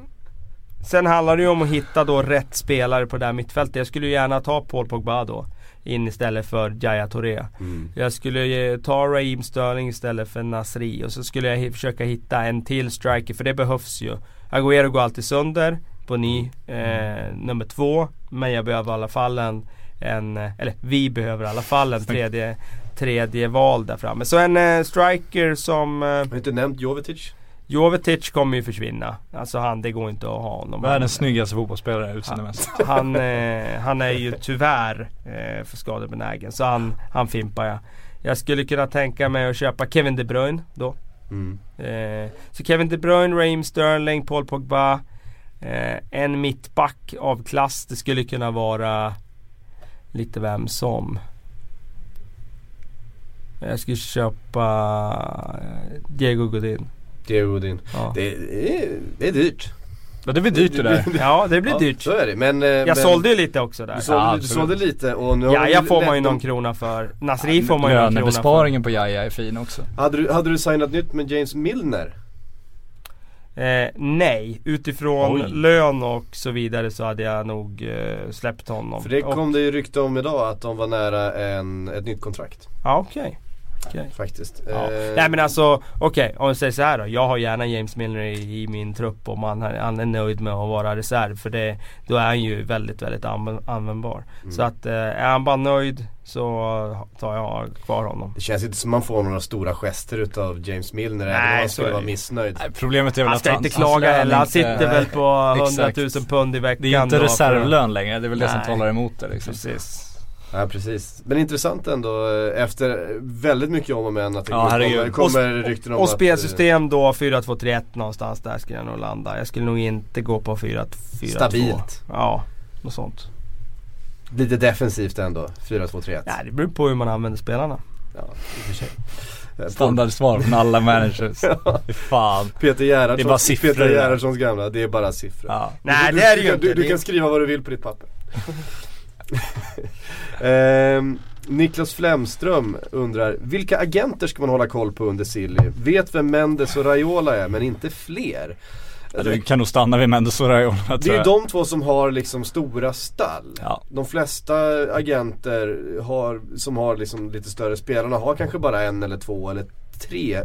Speaker 4: Sen handlar det ju om att hitta då rätt spelare på det där mittfältet. Jag skulle ju gärna ta Paul Pogba då In istället för Jaya Touré.
Speaker 3: Mm.
Speaker 4: Jag skulle ta Raheem Sterling istället för Nasri och så skulle jag försöka hitta en till striker för det behövs ju. Agüero går alltid sönder på ny eh, nummer två. Men jag behöver i alla fall en, en eller vi behöver i alla fall en tredje, tredje val där framme. Så en eh, striker som eh,
Speaker 3: Jag har inte nämnt Jovetic.
Speaker 4: Jovetic kommer ju försvinna. Alltså han, det går inte att ha honom.
Speaker 5: Världens snyggaste fotbollsspelare utseendemässigt. [laughs]
Speaker 4: Han, eh, han är ju tyvärr eh, för skadebenägen. Så han, han fimpar jag. Jag skulle kunna tänka mig att köpa Kevin De Bruyne då.
Speaker 3: Mm.
Speaker 4: Eh, så Kevin De Bruyne, Raheem Sterling, Paul Pogba. Eh, en mittback av klass. Det skulle kunna vara lite vem som. Jag skulle köpa eh, Diego Godin.
Speaker 3: Diego Godin.
Speaker 4: Ja.
Speaker 3: Det, är, det är dyrt.
Speaker 5: Ja det blir dyrt det där. [laughs]
Speaker 4: ja det blir
Speaker 3: Ja,
Speaker 4: dyrt.
Speaker 3: Så är det. Men, eh,
Speaker 4: Jag
Speaker 3: men,
Speaker 4: sålde ju lite också där.
Speaker 3: Du sålde,
Speaker 5: Ja,
Speaker 3: du sålde lite och nu har
Speaker 4: Ja,
Speaker 3: vi
Speaker 4: jag får man ju någon krona för. Nasri får man ju någon krona för.
Speaker 5: Lönebesparingen på Jaja är fin också.
Speaker 3: Hade du, hade du signat nytt med James Milner?
Speaker 4: Eh, nej, utifrån
Speaker 5: Oj.
Speaker 4: lön och så vidare så hade jag nog eh, släppt honom.
Speaker 3: För det
Speaker 4: Och-
Speaker 3: kom det ju rykte om idag att de var nära en, ett nytt kontrakt.
Speaker 4: Ja okej. Okej.
Speaker 3: Faktiskt.
Speaker 4: Ja.
Speaker 3: Eh,
Speaker 4: Nej men alltså, okej om vi säger så här då. Jag har gärna James Milner i, i min trupp om han, han är nöjd med att vara reserv. För det, då är han ju väldigt, väldigt anv- användbar.
Speaker 3: Mm.
Speaker 4: Så att eh, är han bara nöjd så tar jag kvar honom.
Speaker 3: Det känns inte som man får några stora gester utav James Milner även om
Speaker 4: Nej,
Speaker 3: han skulle vara missnöjd.
Speaker 5: Nej, problemet är väl
Speaker 4: Han
Speaker 5: att han,
Speaker 4: inte klaga heller. Han
Speaker 5: inte-
Speaker 4: sitter väl på 100 [laughs]
Speaker 5: Exakt.
Speaker 4: 000 pund i veckan.
Speaker 5: Det är inte
Speaker 4: då för-
Speaker 5: reservlön längre, det är väl det som
Speaker 4: Nej.
Speaker 5: talar emot det liksom.
Speaker 4: Precis.
Speaker 3: Ja precis. Men intressant ändå eh, efter väldigt mycket om och men att det
Speaker 5: Ja,
Speaker 3: kommer, kommer rykten om
Speaker 4: Och
Speaker 3: att, eh,
Speaker 4: spelsystem då 4-2-3-1 någonstans där skulle jag nog landa. Jag skulle nog inte gå på 4-4-2.
Speaker 3: Stabilt.
Speaker 4: Ja, något sånt.
Speaker 3: Lite defensivt ändå, 4-2-3-1.
Speaker 4: Ja, det beror på hur man använder spelarna.
Speaker 3: Ja, i och för sig. Eh,
Speaker 5: Standardsvar från alla managers. [laughs] Fy fan.
Speaker 3: Peter
Speaker 5: Det är bara siffror
Speaker 3: Peter. Gerhardssons gamla, det är bara siffror.
Speaker 5: Ja.
Speaker 4: Nej,
Speaker 3: du,
Speaker 4: det är det ju inte.
Speaker 3: Du, du kan skriva vad du vill på ditt papper. [laughs] [laughs] Ehm, Niklas Flemström undrar, vilka agenter ska man hålla koll på under Silly? Vet vem Mendes och Raiola är, men inte fler.
Speaker 5: Ja, du kan nog stanna vid Mendes och Raiola
Speaker 3: Det är
Speaker 5: tror
Speaker 3: ju de två som har liksom stora stall.
Speaker 5: Ja.
Speaker 3: De flesta agenter har, som har liksom lite större spelarna har kanske bara en eller två eller tre.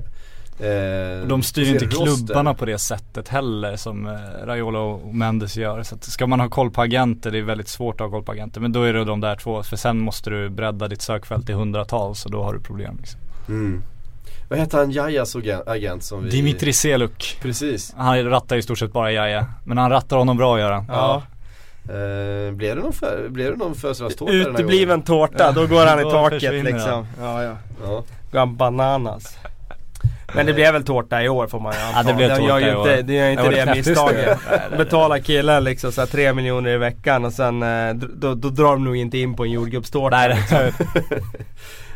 Speaker 3: Eh,
Speaker 5: Och de styr inte
Speaker 3: roster.
Speaker 5: klubbarna på det sättet heller som eh, Raiola och Mendes gör. Så att ska man ha koll på agenter, det är väldigt svårt att ha koll på agenter. Men då är det de där två, för sen måste du bredda ditt sökfält till hundratals och då har du problem. Liksom.
Speaker 3: Mm. Vad heter han Jajas agen- agent som vi...
Speaker 5: Dimitri Seluk.
Speaker 3: Precis.
Speaker 5: Han rattar i stort sett bara Jaja. Men han rattar honom bra gör han.
Speaker 4: Ja.
Speaker 3: Eh, blev det någon, för, blev det någon födelsedagstårta den här
Speaker 4: Utebliven
Speaker 3: gången?
Speaker 4: tårta, då går han i [laughs] taket liksom. Ja, ja.
Speaker 3: Ja.
Speaker 4: Går han bananas. Men det blev väl tårta i år får man ju anta.
Speaker 5: Ja, det blev tårta
Speaker 4: gör ju inte, det gör inte det,
Speaker 5: det
Speaker 4: misstaget. Betala killen liksom så här 3 miljoner i veckan och sen eh, då, då drar de nog inte in på en jordgubbstårta.
Speaker 5: Nej,
Speaker 4: liksom. [laughs]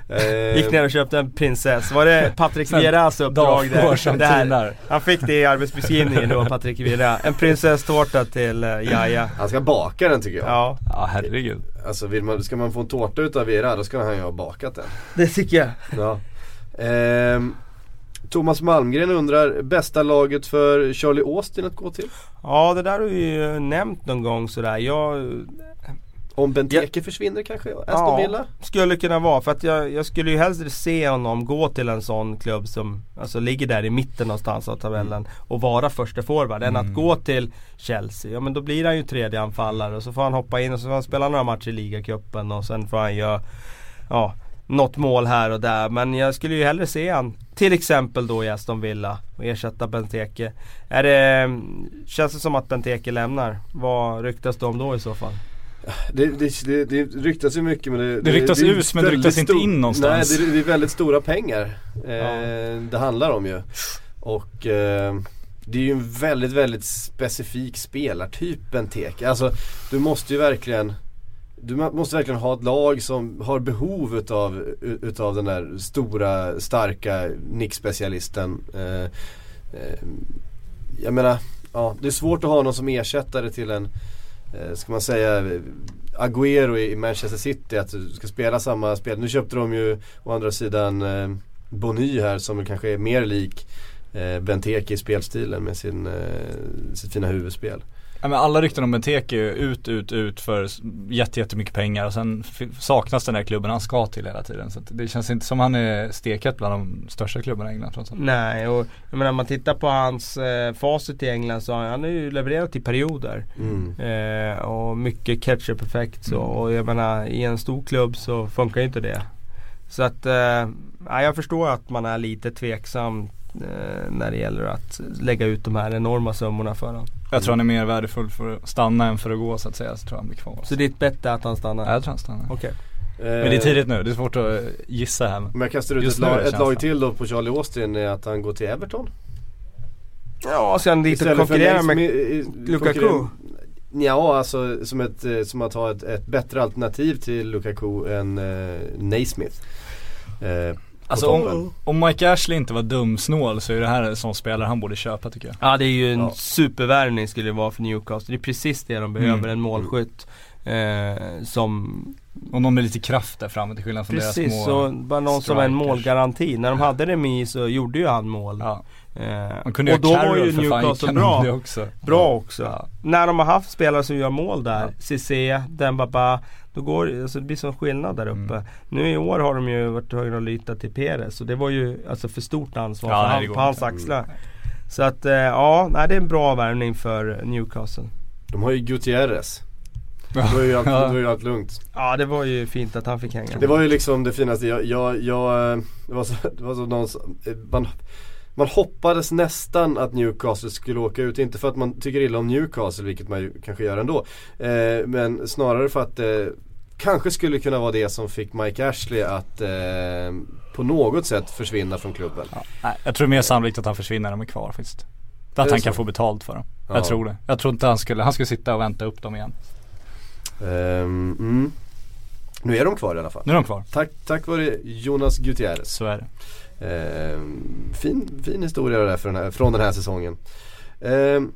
Speaker 3: Eh,
Speaker 4: Gick ner och köpte en prinsess. Var det [laughs] Patrik Vieras uppdrag här?
Speaker 5: tinar.
Speaker 4: Han fick det i arbetsbeskrivningen då, Patrik Vieira. En prinsesstårta till uh, Jaja.
Speaker 3: Han ska baka den tycker jag.
Speaker 4: Ja,
Speaker 5: Ja herregud.
Speaker 3: Alltså vill man, ska man få en tårta utav Vera då ska han ju ha bakat den.
Speaker 4: det tycker jag.
Speaker 3: Ja. Ehm, Thomas Malmgren undrar, bästa laget för Charlie Austin att gå till?
Speaker 4: Ja, det där har vi ju nämnt någon gång sådär. Jag
Speaker 3: Om Benteke försvinner kanske? Aston Villa?
Speaker 4: skulle kunna vara. För att jag, jag skulle ju hellre se honom gå till en sån klubb som alltså, ligger där i mitten någonstans av tabellen och vara första forward än att gå till Chelsea. Ja men då blir han ju tredje anfallare och så får han hoppa in och så får han spela några matcher i ligacupen och sen får han göra ja, något mål här och där. Men jag skulle ju hellre se han till exempel då i Aston Villa och ersätta Benteke. Är det, känns det som att Benteke lämnar? Vad ryktas det om då i så fall?
Speaker 3: Det, det, det, det ryktas ju mycket men det,
Speaker 5: Det ryktas
Speaker 3: är
Speaker 5: ut, men det ryktas inte in någonstans.
Speaker 3: Nej det, det är väldigt stora pengar eh, det handlar om ju. Och eh, det är ju en väldigt, väldigt specifik spelartyp Benteke. Alltså du måste ju verkligen du måste verkligen ha ett lag som har behov utav, utav den där stora, starka nickspecialisten. Eh, eh, jag menar, ja, det är svårt att ha någon som ersättare till en eh, ska man säga Agüero i Manchester City att du ska spela samma spel. Nu köpte de ju å andra sidan eh, Bony här som kanske är mer lik eh, Benteke i spelstilen med sin, eh, sitt fina huvudspel.
Speaker 5: Ja, men alla rykten om Benteke är ut, ut, ut för jätte, jättemycket pengar och sen saknas den där klubben han ska till hela tiden. Så det känns inte som han är steket bland de största klubbarna i England trots allt.
Speaker 4: Nej, och jag menar om man tittar på hans eh, facit i England så har han ju levererat i perioder.
Speaker 3: Mm.
Speaker 4: Eh, och mycket catch-up-effekt så. Och jag menar i en stor klubb så funkar ju inte det. Så att, eh, ja, jag förstår att man är lite tveksam när det gäller att lägga ut de här enorma summorna för honom.
Speaker 5: Jag tror han är mer värdefull för att stanna än för att gå så att säga. Så tror jag han blir kvar.
Speaker 4: Så ditt bett är att han stannar?
Speaker 5: Ja, jag tror han stannar.
Speaker 4: Okej.
Speaker 3: Eh,
Speaker 5: Men det är tidigt nu, det är svårt att eh, gissa här.
Speaker 3: Om jag kastar ut
Speaker 5: Just
Speaker 3: ett, lag, ett lag till då på Charlie Austin är att han går till Everton.
Speaker 4: Ja, sen dit och konkurrera med Lukaku.
Speaker 3: Ja, alltså som, ett, eh, som att ha ett, ett bättre alternativ till Lukaku än eh, Naismith. Eh,
Speaker 5: Alltså om, om Mike Ashley inte var dumsnål så är det här en sån spelare han borde köpa tycker jag.
Speaker 4: Ja det är ju en
Speaker 3: Ja.
Speaker 4: supervärvning skulle det vara för Newcastle. Det är precis det de behöver,
Speaker 5: Mm.
Speaker 4: en målskytt. Eh, som
Speaker 5: Och någon med lite kraft där framme till skillnad från
Speaker 4: Precis,
Speaker 5: deras små
Speaker 4: så bara någon som är en
Speaker 5: strikers.
Speaker 4: målgaranti. När de hade Remi så gjorde ju han mål.
Speaker 5: Ja.
Speaker 4: Eh,
Speaker 5: Man kunde
Speaker 4: och då var ju Newcastle bra.
Speaker 5: också.
Speaker 4: Bra också.
Speaker 5: Ja.
Speaker 4: När de har haft spelare som gör mål där, Cissé, Dembaba, då går det- alltså det blir sån skillnad där uppe.
Speaker 5: Mm.
Speaker 4: Nu i år har de ju varit tvungna att lita till Perez och det var ju alltså för stort ansvar
Speaker 5: Ja,
Speaker 4: för
Speaker 5: nej,
Speaker 4: han, på hans axlar. Så att eh, ja, nej, det är en bra värvning för Newcastle.
Speaker 3: De har ju Gutierrez. Det var ju allt, [laughs] det var ju allt lugnt.
Speaker 4: Ja det var ju fint att han fick hänga.
Speaker 3: Det var ju liksom det finaste, jag, jag, jag eh, det var så, det var så någon, eh, man, man hoppades nästan att Newcastle skulle åka ut, inte för att man tycker illa om Newcastle, vilket man ju kanske gör ändå. Eh, men snarare för att det kanske skulle kunna vara det som fick Mike Ashley att eh, på något sätt försvinna från klubben.
Speaker 5: Nej, jag tror mer sannolikt att han försvinner de är kvar faktiskt. Att han
Speaker 3: så?
Speaker 5: kan få betalt för dem.
Speaker 3: Ja.
Speaker 5: Jag tror det. Jag tror inte han skulle, han skulle sitta och vänta upp dem igen.
Speaker 3: Ehm, mm. Nu är de kvar i alla fall.
Speaker 5: Nu är de kvar.
Speaker 3: Tack, tack vare Jonas Gutierrez.
Speaker 5: Så är det.
Speaker 3: Ehm, fin, fin historia det där för den här, från den här säsongen. Ehm,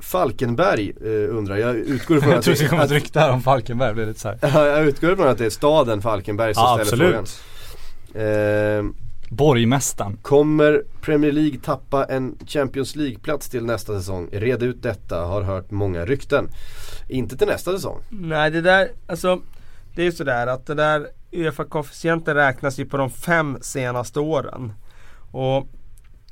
Speaker 3: Falkenberg eh, undrar, jag utgår från
Speaker 5: Jag
Speaker 3: att,
Speaker 5: tror det ett
Speaker 3: att,
Speaker 5: rykte här om Falkenberg, det blir lite så
Speaker 3: jag utgår från att det är staden Falkenberg som
Speaker 5: Ja,
Speaker 3: ställer
Speaker 5: absolut.
Speaker 3: frågan. Ehm,
Speaker 5: Borgmästaren.
Speaker 3: Kommer Premier League tappa en Champions League-plats till nästa säsong? Red ut detta, har hört många rykten. Inte till nästa säsong.
Speaker 4: Nej det där, alltså Det är ju sådär att det där Uefa-koefficienten räknas ju på de fem senaste åren. Och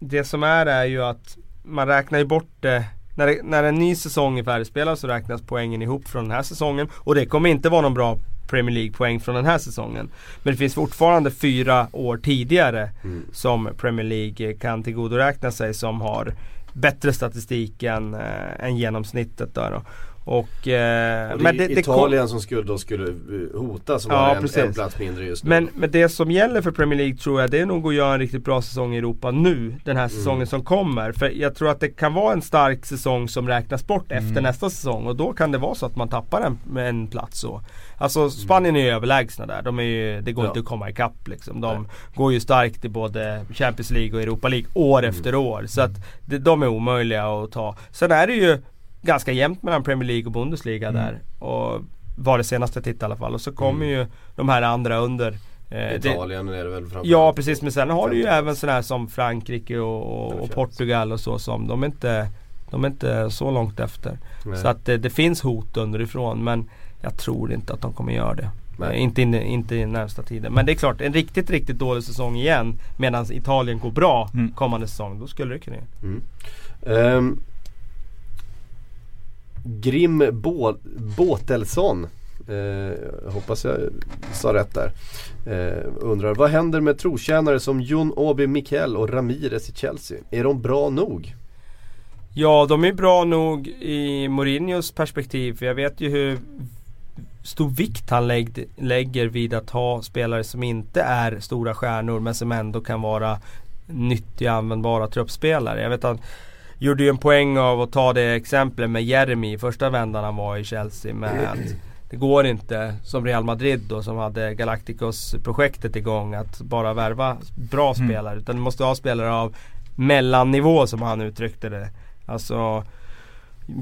Speaker 4: det som är är ju att man räknar ju bort det när, det, när en ny säsong är färdigspelad så räknas poängen ihop från den här säsongen. Och det kommer inte vara någon bra Premier League-poäng från den här säsongen. Men det finns fortfarande fyra år tidigare som Premier League kan tillgodoräkna sig som har bättre statistik än, äh, än genomsnittet. Där då. Och, eh,
Speaker 3: Och det
Speaker 4: men
Speaker 3: är
Speaker 4: det, det kom-
Speaker 3: Italien som skulle, då skulle eh, hota som
Speaker 4: Ja,
Speaker 3: har en, en plats mindre just nu.
Speaker 4: Men, men det som gäller för Premier League tror jag det är nog att göra en riktigt bra säsong i Europa nu. Den här säsongen
Speaker 3: Mm.
Speaker 4: som kommer. För jag tror att det kan vara en stark säsong som räknas bort efter
Speaker 3: Mm.
Speaker 4: nästa säsong. Och då kan det vara så att man tappar en, en plats så.
Speaker 3: Mm.
Speaker 4: Alltså Spanien är ju överlägsna där. De är ju, det går
Speaker 3: Ja.
Speaker 4: inte att komma ikapp liksom. De går ju starkt i både Champions League och Europa League år
Speaker 3: Mm.
Speaker 4: efter år. Så att de är omöjliga att ta. Sen är det ju ganska jämnt mellan Premier League och Bundesliga
Speaker 3: Mm.
Speaker 4: där. Och var det senaste jag tittade i alla fall. Och så kommer ju de här andra under. Eh, det-
Speaker 3: Italien är det väl framförallt.
Speaker 4: Ja precis men sen har du ju även sådana här som Frankrike och, och, Portugal och så som de är inte De är inte så långt efter.
Speaker 3: Nej.
Speaker 4: Så att det, det finns hot underifrån men jag tror inte att de kommer göra det.
Speaker 3: Nej.
Speaker 4: Eh, Inte, in, inte i närmsta tiden. Men det är klart, en riktigt, riktigt dålig säsong igen medan Italien går bra
Speaker 5: Mm.
Speaker 4: kommande säsong. Då skulle det kunna
Speaker 3: Mm. Ehm, Grim Bå- Båtelsson eh, hoppas jag sa rätt där. Eh, undrar, vad händer med trotjänare som Jon Obi Mikel och Ramirez i Chelsea? Är de bra nog?
Speaker 4: Ja, de är bra nog i Mourinhos perspektiv. För jag vet ju hur stor vikt han lägg, lägger vid att ha spelare som inte är stora stjärnor men som ändå kan vara nyttiga, användbara truppspelare. Jag vet att gjorde ju en poäng av att ta det exemplet med Jeremy i första vändan han var i Chelsea med att [clears throat] det går inte som Real Madrid då som hade Galacticos-projektet igång att bara värva bra
Speaker 5: Mm.
Speaker 4: spelare. Utan du måste ha spelare av mellannivå som han uttryckte det. Alltså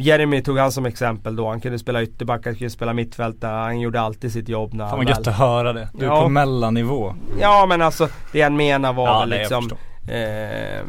Speaker 4: Jeremy tog han som exempel då. Han kunde spela ytterback, han kunde spela mittfältare. Han gjorde alltid sitt jobb när
Speaker 5: Fan
Speaker 4: han
Speaker 5: vad gött att höra det. Du är
Speaker 4: Ja.
Speaker 5: på mellannivå.
Speaker 4: Ja men alltså det han menar var
Speaker 5: Ja,
Speaker 4: väl liksom eh,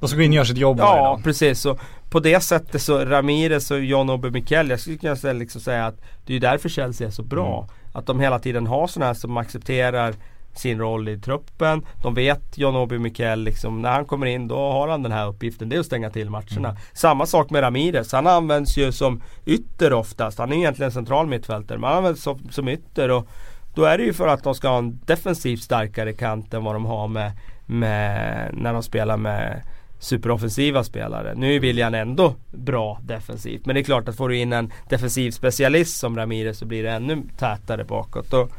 Speaker 5: De ska gå in och göra sitt jobb varje
Speaker 4: Ja
Speaker 5: dag.
Speaker 4: precis. Så på det sättet så Ramirez och John Obi Mikel, jag skulle kunna säga, liksom säga att det är därför Chelsea är så bra.
Speaker 5: Mm.
Speaker 4: Att de hela tiden har sådana här som accepterar sin roll i truppen. De vet John Obi Mikel liksom, när han kommer in då har han den här uppgiften, det är att stänga till matcherna.
Speaker 5: Mm.
Speaker 4: Samma sak med Ramirez, han används ju som ytter oftast. Han är egentligen central mittfältare men han används som, som ytter. Och då är det ju för att de ska ha en defensivt starkare kant än vad de har med, med när de spelar med superoffensiva spelare. Nu är William ändå bra defensivt. Men det är klart att får du in en defensiv specialist som Ramirez så blir det ännu tätare bakåt. Och,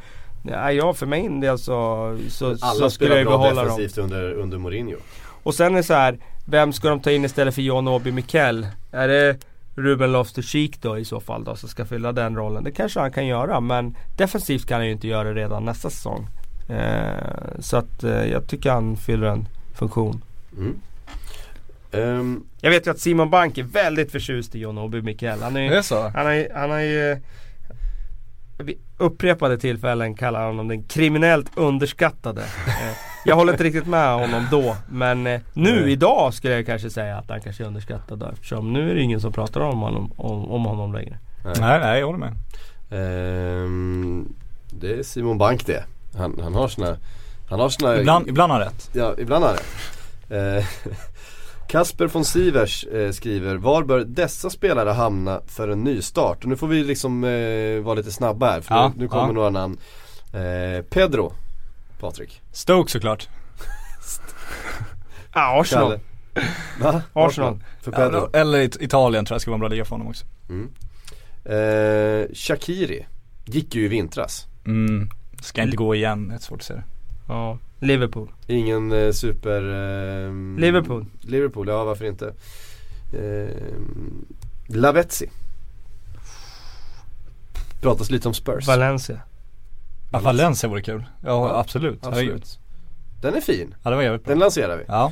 Speaker 4: ja, ja, för min del så, så,
Speaker 3: Alla
Speaker 4: så skulle
Speaker 3: spelar
Speaker 4: jag
Speaker 3: bra
Speaker 4: behålla dem.
Speaker 3: defensivt under, under Mourinho.
Speaker 4: Och sen är det så här, vem ska de ta in istället för John Obi Mikel? Är det Ruben Loftus-Cheek då i så fall då som ska fylla den rollen? Det kanske han kan göra men defensivt kan han ju inte göra redan nästa säsong. Eh, så att eh, jag tycker han fyller en funktion.
Speaker 3: Mm. Ehm,
Speaker 4: Jag vet ju att Simon Bank är väldigt förtjust i John Obi Mikel. Han är,
Speaker 5: Det är så?
Speaker 4: Han har han har ju vid upprepade tillfällen kallar honom den kriminellt underskattade. Eh, jag håller inte riktigt med honom då. Men eh, nu
Speaker 3: Nej.
Speaker 4: idag skulle jag kanske säga att han kanske är underskattad eftersom nu är det ingen som pratar om honom, om, om honom längre.
Speaker 5: Nej, nej jag håller med.
Speaker 3: ehm, det är Simon Bank det. Han, han har sina Han har sina
Speaker 5: Ibland, ibland har han rätt.
Speaker 3: Ja, ibland har han rätt. Eh, Kasper von Sivers eh, skriver Var bör dessa spelare hamna för en nystart? Och nu får vi liksom eh, vara lite snabba här för
Speaker 5: Ja,
Speaker 3: nu, nu kommer
Speaker 5: ja.
Speaker 3: några namn eh, Pedro Patrik
Speaker 5: Stoke såklart. [laughs]
Speaker 4: Ja, Arsenal.
Speaker 3: Kalle. Va?
Speaker 4: Arsenal.
Speaker 3: För Pedro
Speaker 5: Ja, eller It- Italien tror jag ska vara en bra liga för honom också.
Speaker 3: mm. eh, Shakiri Gick ju i vintras
Speaker 5: Mm. Ska inte gå igen, det är svårt att se det.
Speaker 4: Ja, Liverpool.
Speaker 3: Ingen eh, super ehm,
Speaker 4: Liverpool.
Speaker 3: Liverpool, ja varför inte eh, Lavezzi pratas lite om Spurs.
Speaker 4: Valencia.
Speaker 5: Ja, Valencia vore kul. Ja, absolut.
Speaker 3: Absolut. Den är fin.
Speaker 5: Ja det var jävligt bra.
Speaker 3: Den lanserar vi.
Speaker 5: Ja.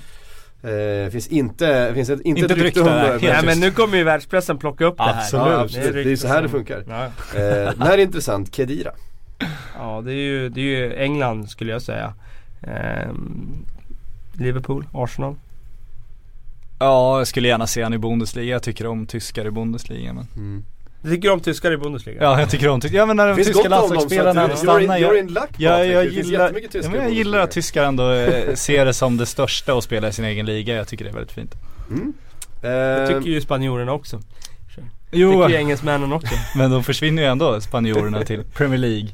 Speaker 3: Eh, finns inte, finns ett, inte,
Speaker 5: Inte
Speaker 3: ett rykte om det.
Speaker 4: Nej men nu kommer ju världspressen plocka upp det här.
Speaker 5: Absolut.
Speaker 3: Ja,
Speaker 4: Ja,
Speaker 3: absolut. Det är,
Speaker 4: rykten
Speaker 3: så här det funkar.
Speaker 4: Ja.
Speaker 3: Eh, det här är intressant, Kedira.
Speaker 4: Ja det är ju, det är ju England skulle jag säga. Ehm, Liverpool, Arsenal.
Speaker 5: Ja, jag skulle gärna se han i Bundesliga. Jag tycker om tyskar i Bundesliga men
Speaker 4: Du tycker om tyskar i Bundesliga?
Speaker 5: Ja jag tycker om tyskar. Ja men när de
Speaker 3: Det
Speaker 5: tyska landslagsspelarna
Speaker 3: in-
Speaker 5: stannar.
Speaker 3: you're
Speaker 5: Jag,
Speaker 3: in luck,
Speaker 5: jag
Speaker 3: Det finns
Speaker 5: gillar, ja, men jag gillar att tyskar ändå eh, ser det som det största och spela i sin egen liga. Jag tycker det är väldigt fint.
Speaker 3: Mm.
Speaker 4: Det
Speaker 3: Eh,
Speaker 4: tycker ju spanjorerna också.
Speaker 5: Jo,
Speaker 4: Tycker ju engelsmännen också. [laughs]
Speaker 5: men de försvinner ju ändå spanjorerna till Premier League.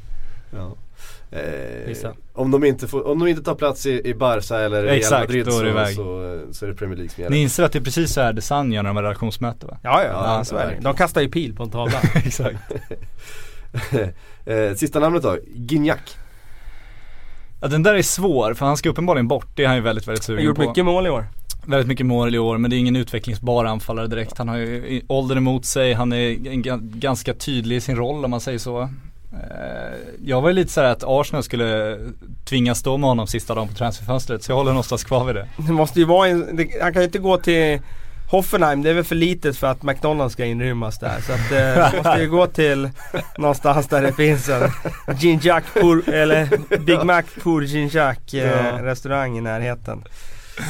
Speaker 3: Ja. Eh, om, de inte får, om de inte tar plats i, i Barca eller Real
Speaker 5: Exakt,
Speaker 3: Madrid
Speaker 5: det
Speaker 3: så,
Speaker 5: iväg.
Speaker 3: så, så är det Premier League som
Speaker 5: Ni
Speaker 3: gäller.
Speaker 5: inser att det är precis så här Design gör när de har redaktionsmöte va?
Speaker 4: Ja ja,
Speaker 3: Ja,
Speaker 4: ja så är det. De kastar ju pil på en tavla. [laughs]
Speaker 5: Exakt. [laughs]
Speaker 3: eh, sista namnet då, Gignac.
Speaker 5: Ja den där är svår för han ska uppenbarligen bort. Det är han ju väldigt väldigt
Speaker 4: Han har
Speaker 5: sugen
Speaker 4: gjort
Speaker 5: på.
Speaker 4: mycket mål i år.
Speaker 5: Väldigt mycket mål i år men det är ingen utvecklingsbar anfallare direkt. Han har ju åldern emot sig, han är ganska tydlig i sin roll om man säger så. Eh, Jag var ju lite såhär att Arsenal skulle tvingas stå med honom sista dagen på transferfönstret så jag håller någonstans kvar vid det.
Speaker 4: Det måste ju vara en, det, han kan ju inte gå till Hoffenheim, det är väl för litet för att McDonalds ska inrymmas där. Så att eh, det måste ju gå till någonstans där det finns en pour, eller Big Mac pour Ginjac eh,
Speaker 3: Ja.
Speaker 4: restaurang i närheten.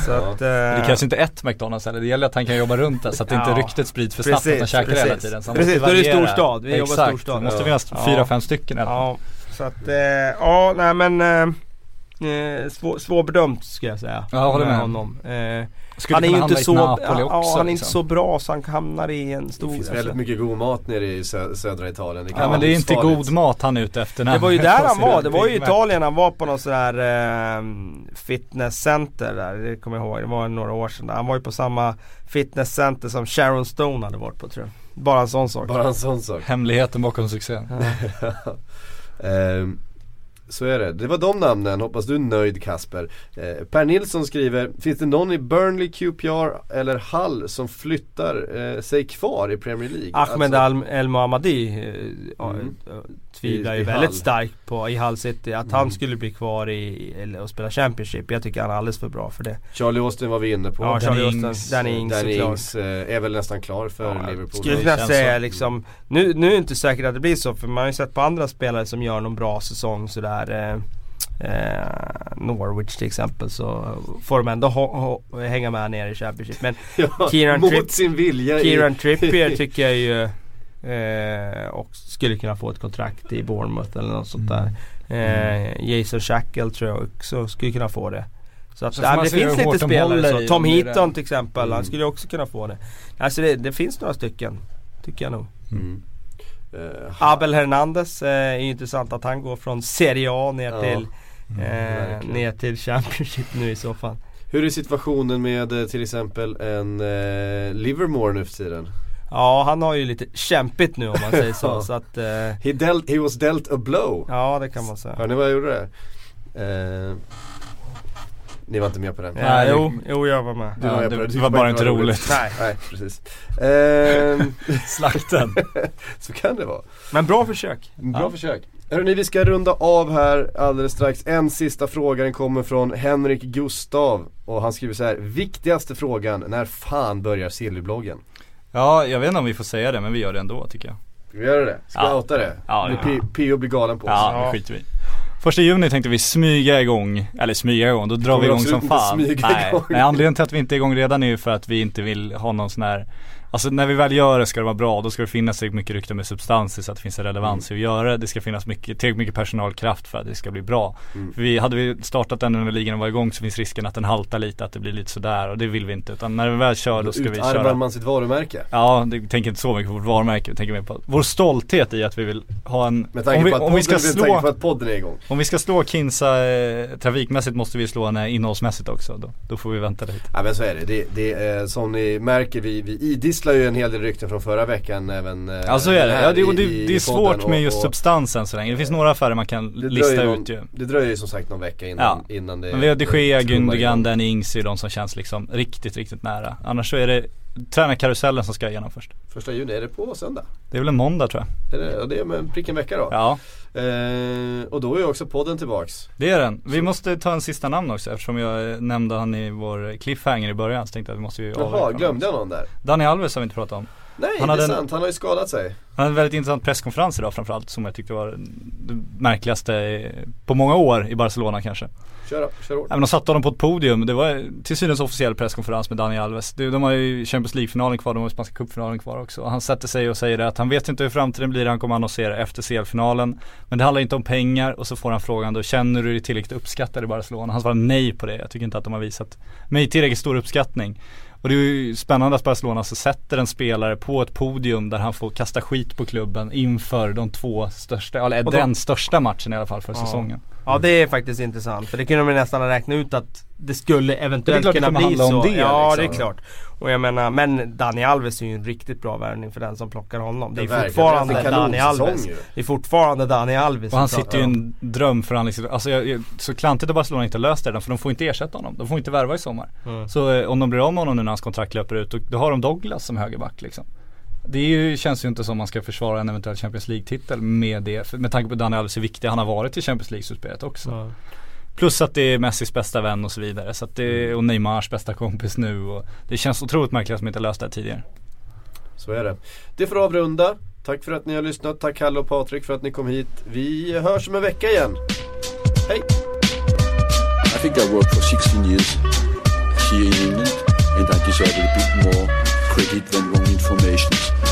Speaker 4: Så
Speaker 3: Ja.
Speaker 4: att, eh,
Speaker 5: Det krävs inte ett McDonalds heller, det gäller att han kan jobba runt där så att inte
Speaker 4: Ja.
Speaker 5: ryktet sprids för snabbt
Speaker 4: Precis,
Speaker 5: att han käkar
Speaker 4: precis.
Speaker 5: hela tiden. Så
Speaker 4: Precis, då är det storstad. Vi jobbar
Speaker 5: Exakt,
Speaker 4: storstad.
Speaker 5: det måste finnas
Speaker 4: Ja.
Speaker 5: fyra, fem stycken fall.
Speaker 4: Ja, så att, eh, ja nej men eh, eh, svår, svårbedömt ska jag säga.
Speaker 5: Ja, håller med.
Speaker 4: honom. Eh,
Speaker 5: Skulle
Speaker 4: han är ju inte så,
Speaker 5: Napoli
Speaker 4: ja,
Speaker 5: också,
Speaker 4: han är inte
Speaker 5: liksom.
Speaker 4: så bra så han hamnar i en stor...
Speaker 3: Det finns
Speaker 4: alltså.
Speaker 3: väldigt mycket god mat nere i sö- södra Italien. Det kan
Speaker 5: Ja men det är inte god mat han är ute efter
Speaker 4: Det var ju där han var, det var ju. Italien han var på någon sån här eh, fitnesscenter där, det kommer jag ihåg, det var några år sedan. Han var ju på samma fitnesscenter som Sharon Stone hade varit på tror jag. Bara en sån sak.
Speaker 3: Bara en sån sak.
Speaker 5: Hemligheten bakom succén. [laughs]
Speaker 3: Ehm, så är det. Det var de namnen. Hoppas du är nöjd Kasper. Eh, per Nilsson skriver, finns det någon i Burnley, QPR eller Hull som flyttar eh, sig kvar i Premier League?
Speaker 4: Ahmed
Speaker 3: Alltså,
Speaker 4: Al El Mohammadi eh,
Speaker 3: Mm.
Speaker 4: tvivlar ju väldigt
Speaker 3: Hull.
Speaker 4: starkt på i Hull City. Att
Speaker 3: Mm.
Speaker 4: han skulle bli kvar i, eller, och spela Championship. Jag tycker han är alldeles för bra för det.
Speaker 3: Charlie Austin var vi inne på.
Speaker 4: Ja, Charlie Austin, Danny Ings
Speaker 3: Danny. Ings eh, är väl nästan klar för
Speaker 4: Ja,
Speaker 3: Liverpool.
Speaker 4: Skulle kunna säga liksom nu, nu är det inte säkert att det blir så för man har ju sett på andra spelare som gör någon bra säsong sådär eh, eh, Norwich till exempel så får de ändå hänga med ner i Championship. Men [laughs]
Speaker 3: ja,
Speaker 4: Kieran
Speaker 3: mot
Speaker 4: Tripp-
Speaker 3: sin vilja. i-
Speaker 4: Kieran Trippier [laughs] tycker jag ju eh, och skulle kunna få ett kontrakt i Bournemouth eller något sånt där. Eh, Jason Shackle tror jag också skulle kunna få det. Så att
Speaker 5: Så man
Speaker 4: det finns lite spelare så. Tom Heaton till exempel,
Speaker 3: Mm.
Speaker 4: han skulle också kunna få det. Alltså det, det finns några stycken. Tycker jag nog.
Speaker 3: Mm. Eh,
Speaker 4: Abel Hernandez eh, är ju intressant att han går från Serie A ner
Speaker 3: Ja.
Speaker 4: till eh,
Speaker 3: verkligen.
Speaker 4: ner till Championship nu i så fall.
Speaker 3: Hur är situationen med eh, till exempel en eh, Livermore nu för tiden?
Speaker 4: Ja han har ju lite kämpigt nu om man säger så. [laughs] Så att, eh,
Speaker 3: He, dealt, he was dealt a blow.
Speaker 4: ja det kan man säga.
Speaker 3: Hör ni vad jag gjorde där? Eh, ni var inte med på den?
Speaker 4: Ja,
Speaker 5: Nej, det-
Speaker 4: jo, jo jag var med.
Speaker 3: Du var
Speaker 5: Ja, det,
Speaker 3: Du
Speaker 5: det var bara inte roligt.
Speaker 4: Nej.
Speaker 3: Nej, precis. Ehm, [laughs]
Speaker 5: Slakten. [laughs]
Speaker 3: så kan det vara.
Speaker 4: Men bra försök.
Speaker 3: Bra
Speaker 5: Ja.
Speaker 3: försök. Hörrni, vi ska runda av här alldeles strax. En sista fråga, den kommer från Henrik Gustav. Och han skriver så här, viktigaste frågan, när fan börjar Sillybloggen?
Speaker 5: Ja, jag vet inte om vi får säga det men vi gör det ändå tycker jag.
Speaker 3: Vi göra det? Ska
Speaker 5: Ja.
Speaker 3: outa det?
Speaker 5: Ja, det-
Speaker 3: P- P.O. blir galen på oss.
Speaker 5: Ja, det skiter vi. Första juni tänkte vi smyga igång, eller smyga igång, då drar vi igång som fan. Nej.
Speaker 3: igång.
Speaker 5: Nej, anledningen till att vi inte är igång redan är ju för att vi inte vill ha någon sån här Alltså när vi väl gör det ska det vara bra, då ska det finnas tillräckligt mycket rykte med substans i så att det finns en relevans i att göra det. Det ska finnas mycket, tillräckligt mycket personalkraft för att det ska bli bra.
Speaker 3: Mm.
Speaker 5: Vi, hade vi startat den när ligan var igång så finns risken att den haltar lite, att det blir lite sådär och det vill vi inte. Utan när vi väl kör då ska vi
Speaker 3: Utarmar
Speaker 5: köra
Speaker 3: man sitt varumärke?
Speaker 5: Ja, det tänker inte så mycket på vårt varumärke, vi tänker mer på vår stolthet i att vi vill ha en
Speaker 3: Med tanke
Speaker 5: om vi,
Speaker 3: på att podden,
Speaker 5: vi ska
Speaker 3: tanke på
Speaker 5: slå
Speaker 3: att podden är igång.
Speaker 5: om vi ska slå Kinsa eh, trafikmässigt måste vi slå henne innehållsmässigt också. Då, då får vi vänta lite.
Speaker 3: Ja men så är det. det, det är, som ni märker, vi, vi idisslar ju en hel del rykten från förra veckan även eh,
Speaker 5: Ja så är det. Ja, det, och
Speaker 3: i-
Speaker 5: det,
Speaker 3: i
Speaker 5: det är svårt med just
Speaker 3: och
Speaker 5: substansen så länge. Det finns några affärer man kan lista
Speaker 3: dröjer
Speaker 5: ut ju.
Speaker 3: någon- Det dröjer ju som sagt någon vecka innan,
Speaker 5: Ja.
Speaker 3: innan det
Speaker 5: Men vi har de Gea, Gündogan. Danny Ings är de som känns liksom riktigt, riktigt nära. Annars så är det tränarkarusellen som ska igenom först.
Speaker 3: Första juni, är det på söndag?
Speaker 5: Det är väl en måndag tror jag.
Speaker 3: Är det, ja, det är en prick en vecka då?
Speaker 5: Ja.
Speaker 3: Eh, och då är också podden tillbaks.
Speaker 5: Det är den. Vi måste ta en sista namn också eftersom jag eh, nämnde han i vår cliffhanger i början så tänkte jag att vi måste ju
Speaker 3: Jaha, glömde jag någon där?
Speaker 5: Daniel Alves har vi inte pratat om.
Speaker 3: Nej,
Speaker 5: Han
Speaker 3: det är
Speaker 5: en-
Speaker 3: sant. Han har ju skadat sig.
Speaker 5: Han hade en väldigt intressant presskonferens idag framförallt som jag tyckte var det märkligaste på många år i Barcelona kanske.
Speaker 3: Kör då, kör hårt.
Speaker 5: Ja, de satte honom på ett podium, det var till synes officiell presskonferens med Daniel Alves. De, har ju Champions League-finalen kvar, de har ju Spanska cupfinalen kvar också. Han sätter sig och säger att han vet inte hur framtiden blir, han kommer annonsera efter CL-finalen. Men det handlar inte om pengar och så får han frågan då, känner du dig tillräckligt uppskattad i Barcelona? Han svarar nej på det, jag tycker inte att de har visat mig tillräckligt stor uppskattning. Och det är ju spännande att Barcelona så sätter en spelare på ett podium där han får kasta skit på klubben inför de två största, eller
Speaker 4: de-
Speaker 5: den största matchen i alla fall för
Speaker 4: Ja.
Speaker 5: säsongen.
Speaker 4: Ja det är faktiskt intressant för det kunde man nästan ha räknat ut att det skulle eventuellt
Speaker 5: det
Speaker 4: kunna bli så.
Speaker 5: om det,
Speaker 4: ja
Speaker 5: liksom.
Speaker 4: det är klart. Och jag menar, men Dani Alves är ju en riktigt bra värvning för den som plockar honom. Det är fortfarande
Speaker 3: Det är
Speaker 4: Dani Alves.
Speaker 3: ju.
Speaker 4: Det är fortfarande Dani Alves
Speaker 5: Och han sitter ju i en drömförhandlingssituation. Alltså jag, jag, så klantigt att Barcelona inte löst det redan för de får inte ersätta honom. De får inte värva i sommar.
Speaker 4: Mm.
Speaker 5: Så eh, om de blir av med honom nu när hans kontrakt löper ut, då, då har de Douglas som högerback liksom. Det ju, känns ju inte som man ska försvara en eventuell Champions League-titel med det. För, med tanke på Daniel Alves hur viktig han har varit i Champions League-slutspelet också.
Speaker 4: Ja.
Speaker 5: Plus att det är Messis bästa vän och så vidare. Så att det, och Neymars bästa kompis nu. Och det känns otroligt märkligt att de inte löst det här tidigare.
Speaker 3: Så är det. Det får avrunda. Tack för att ni har lyssnat. Tack Kalle och Patrik för att ni kom hit. Vi hörs om en vecka igen. Hej!
Speaker 2: I think I worked for 16 years here in England, and I deserve a bit more Credit than wrong information.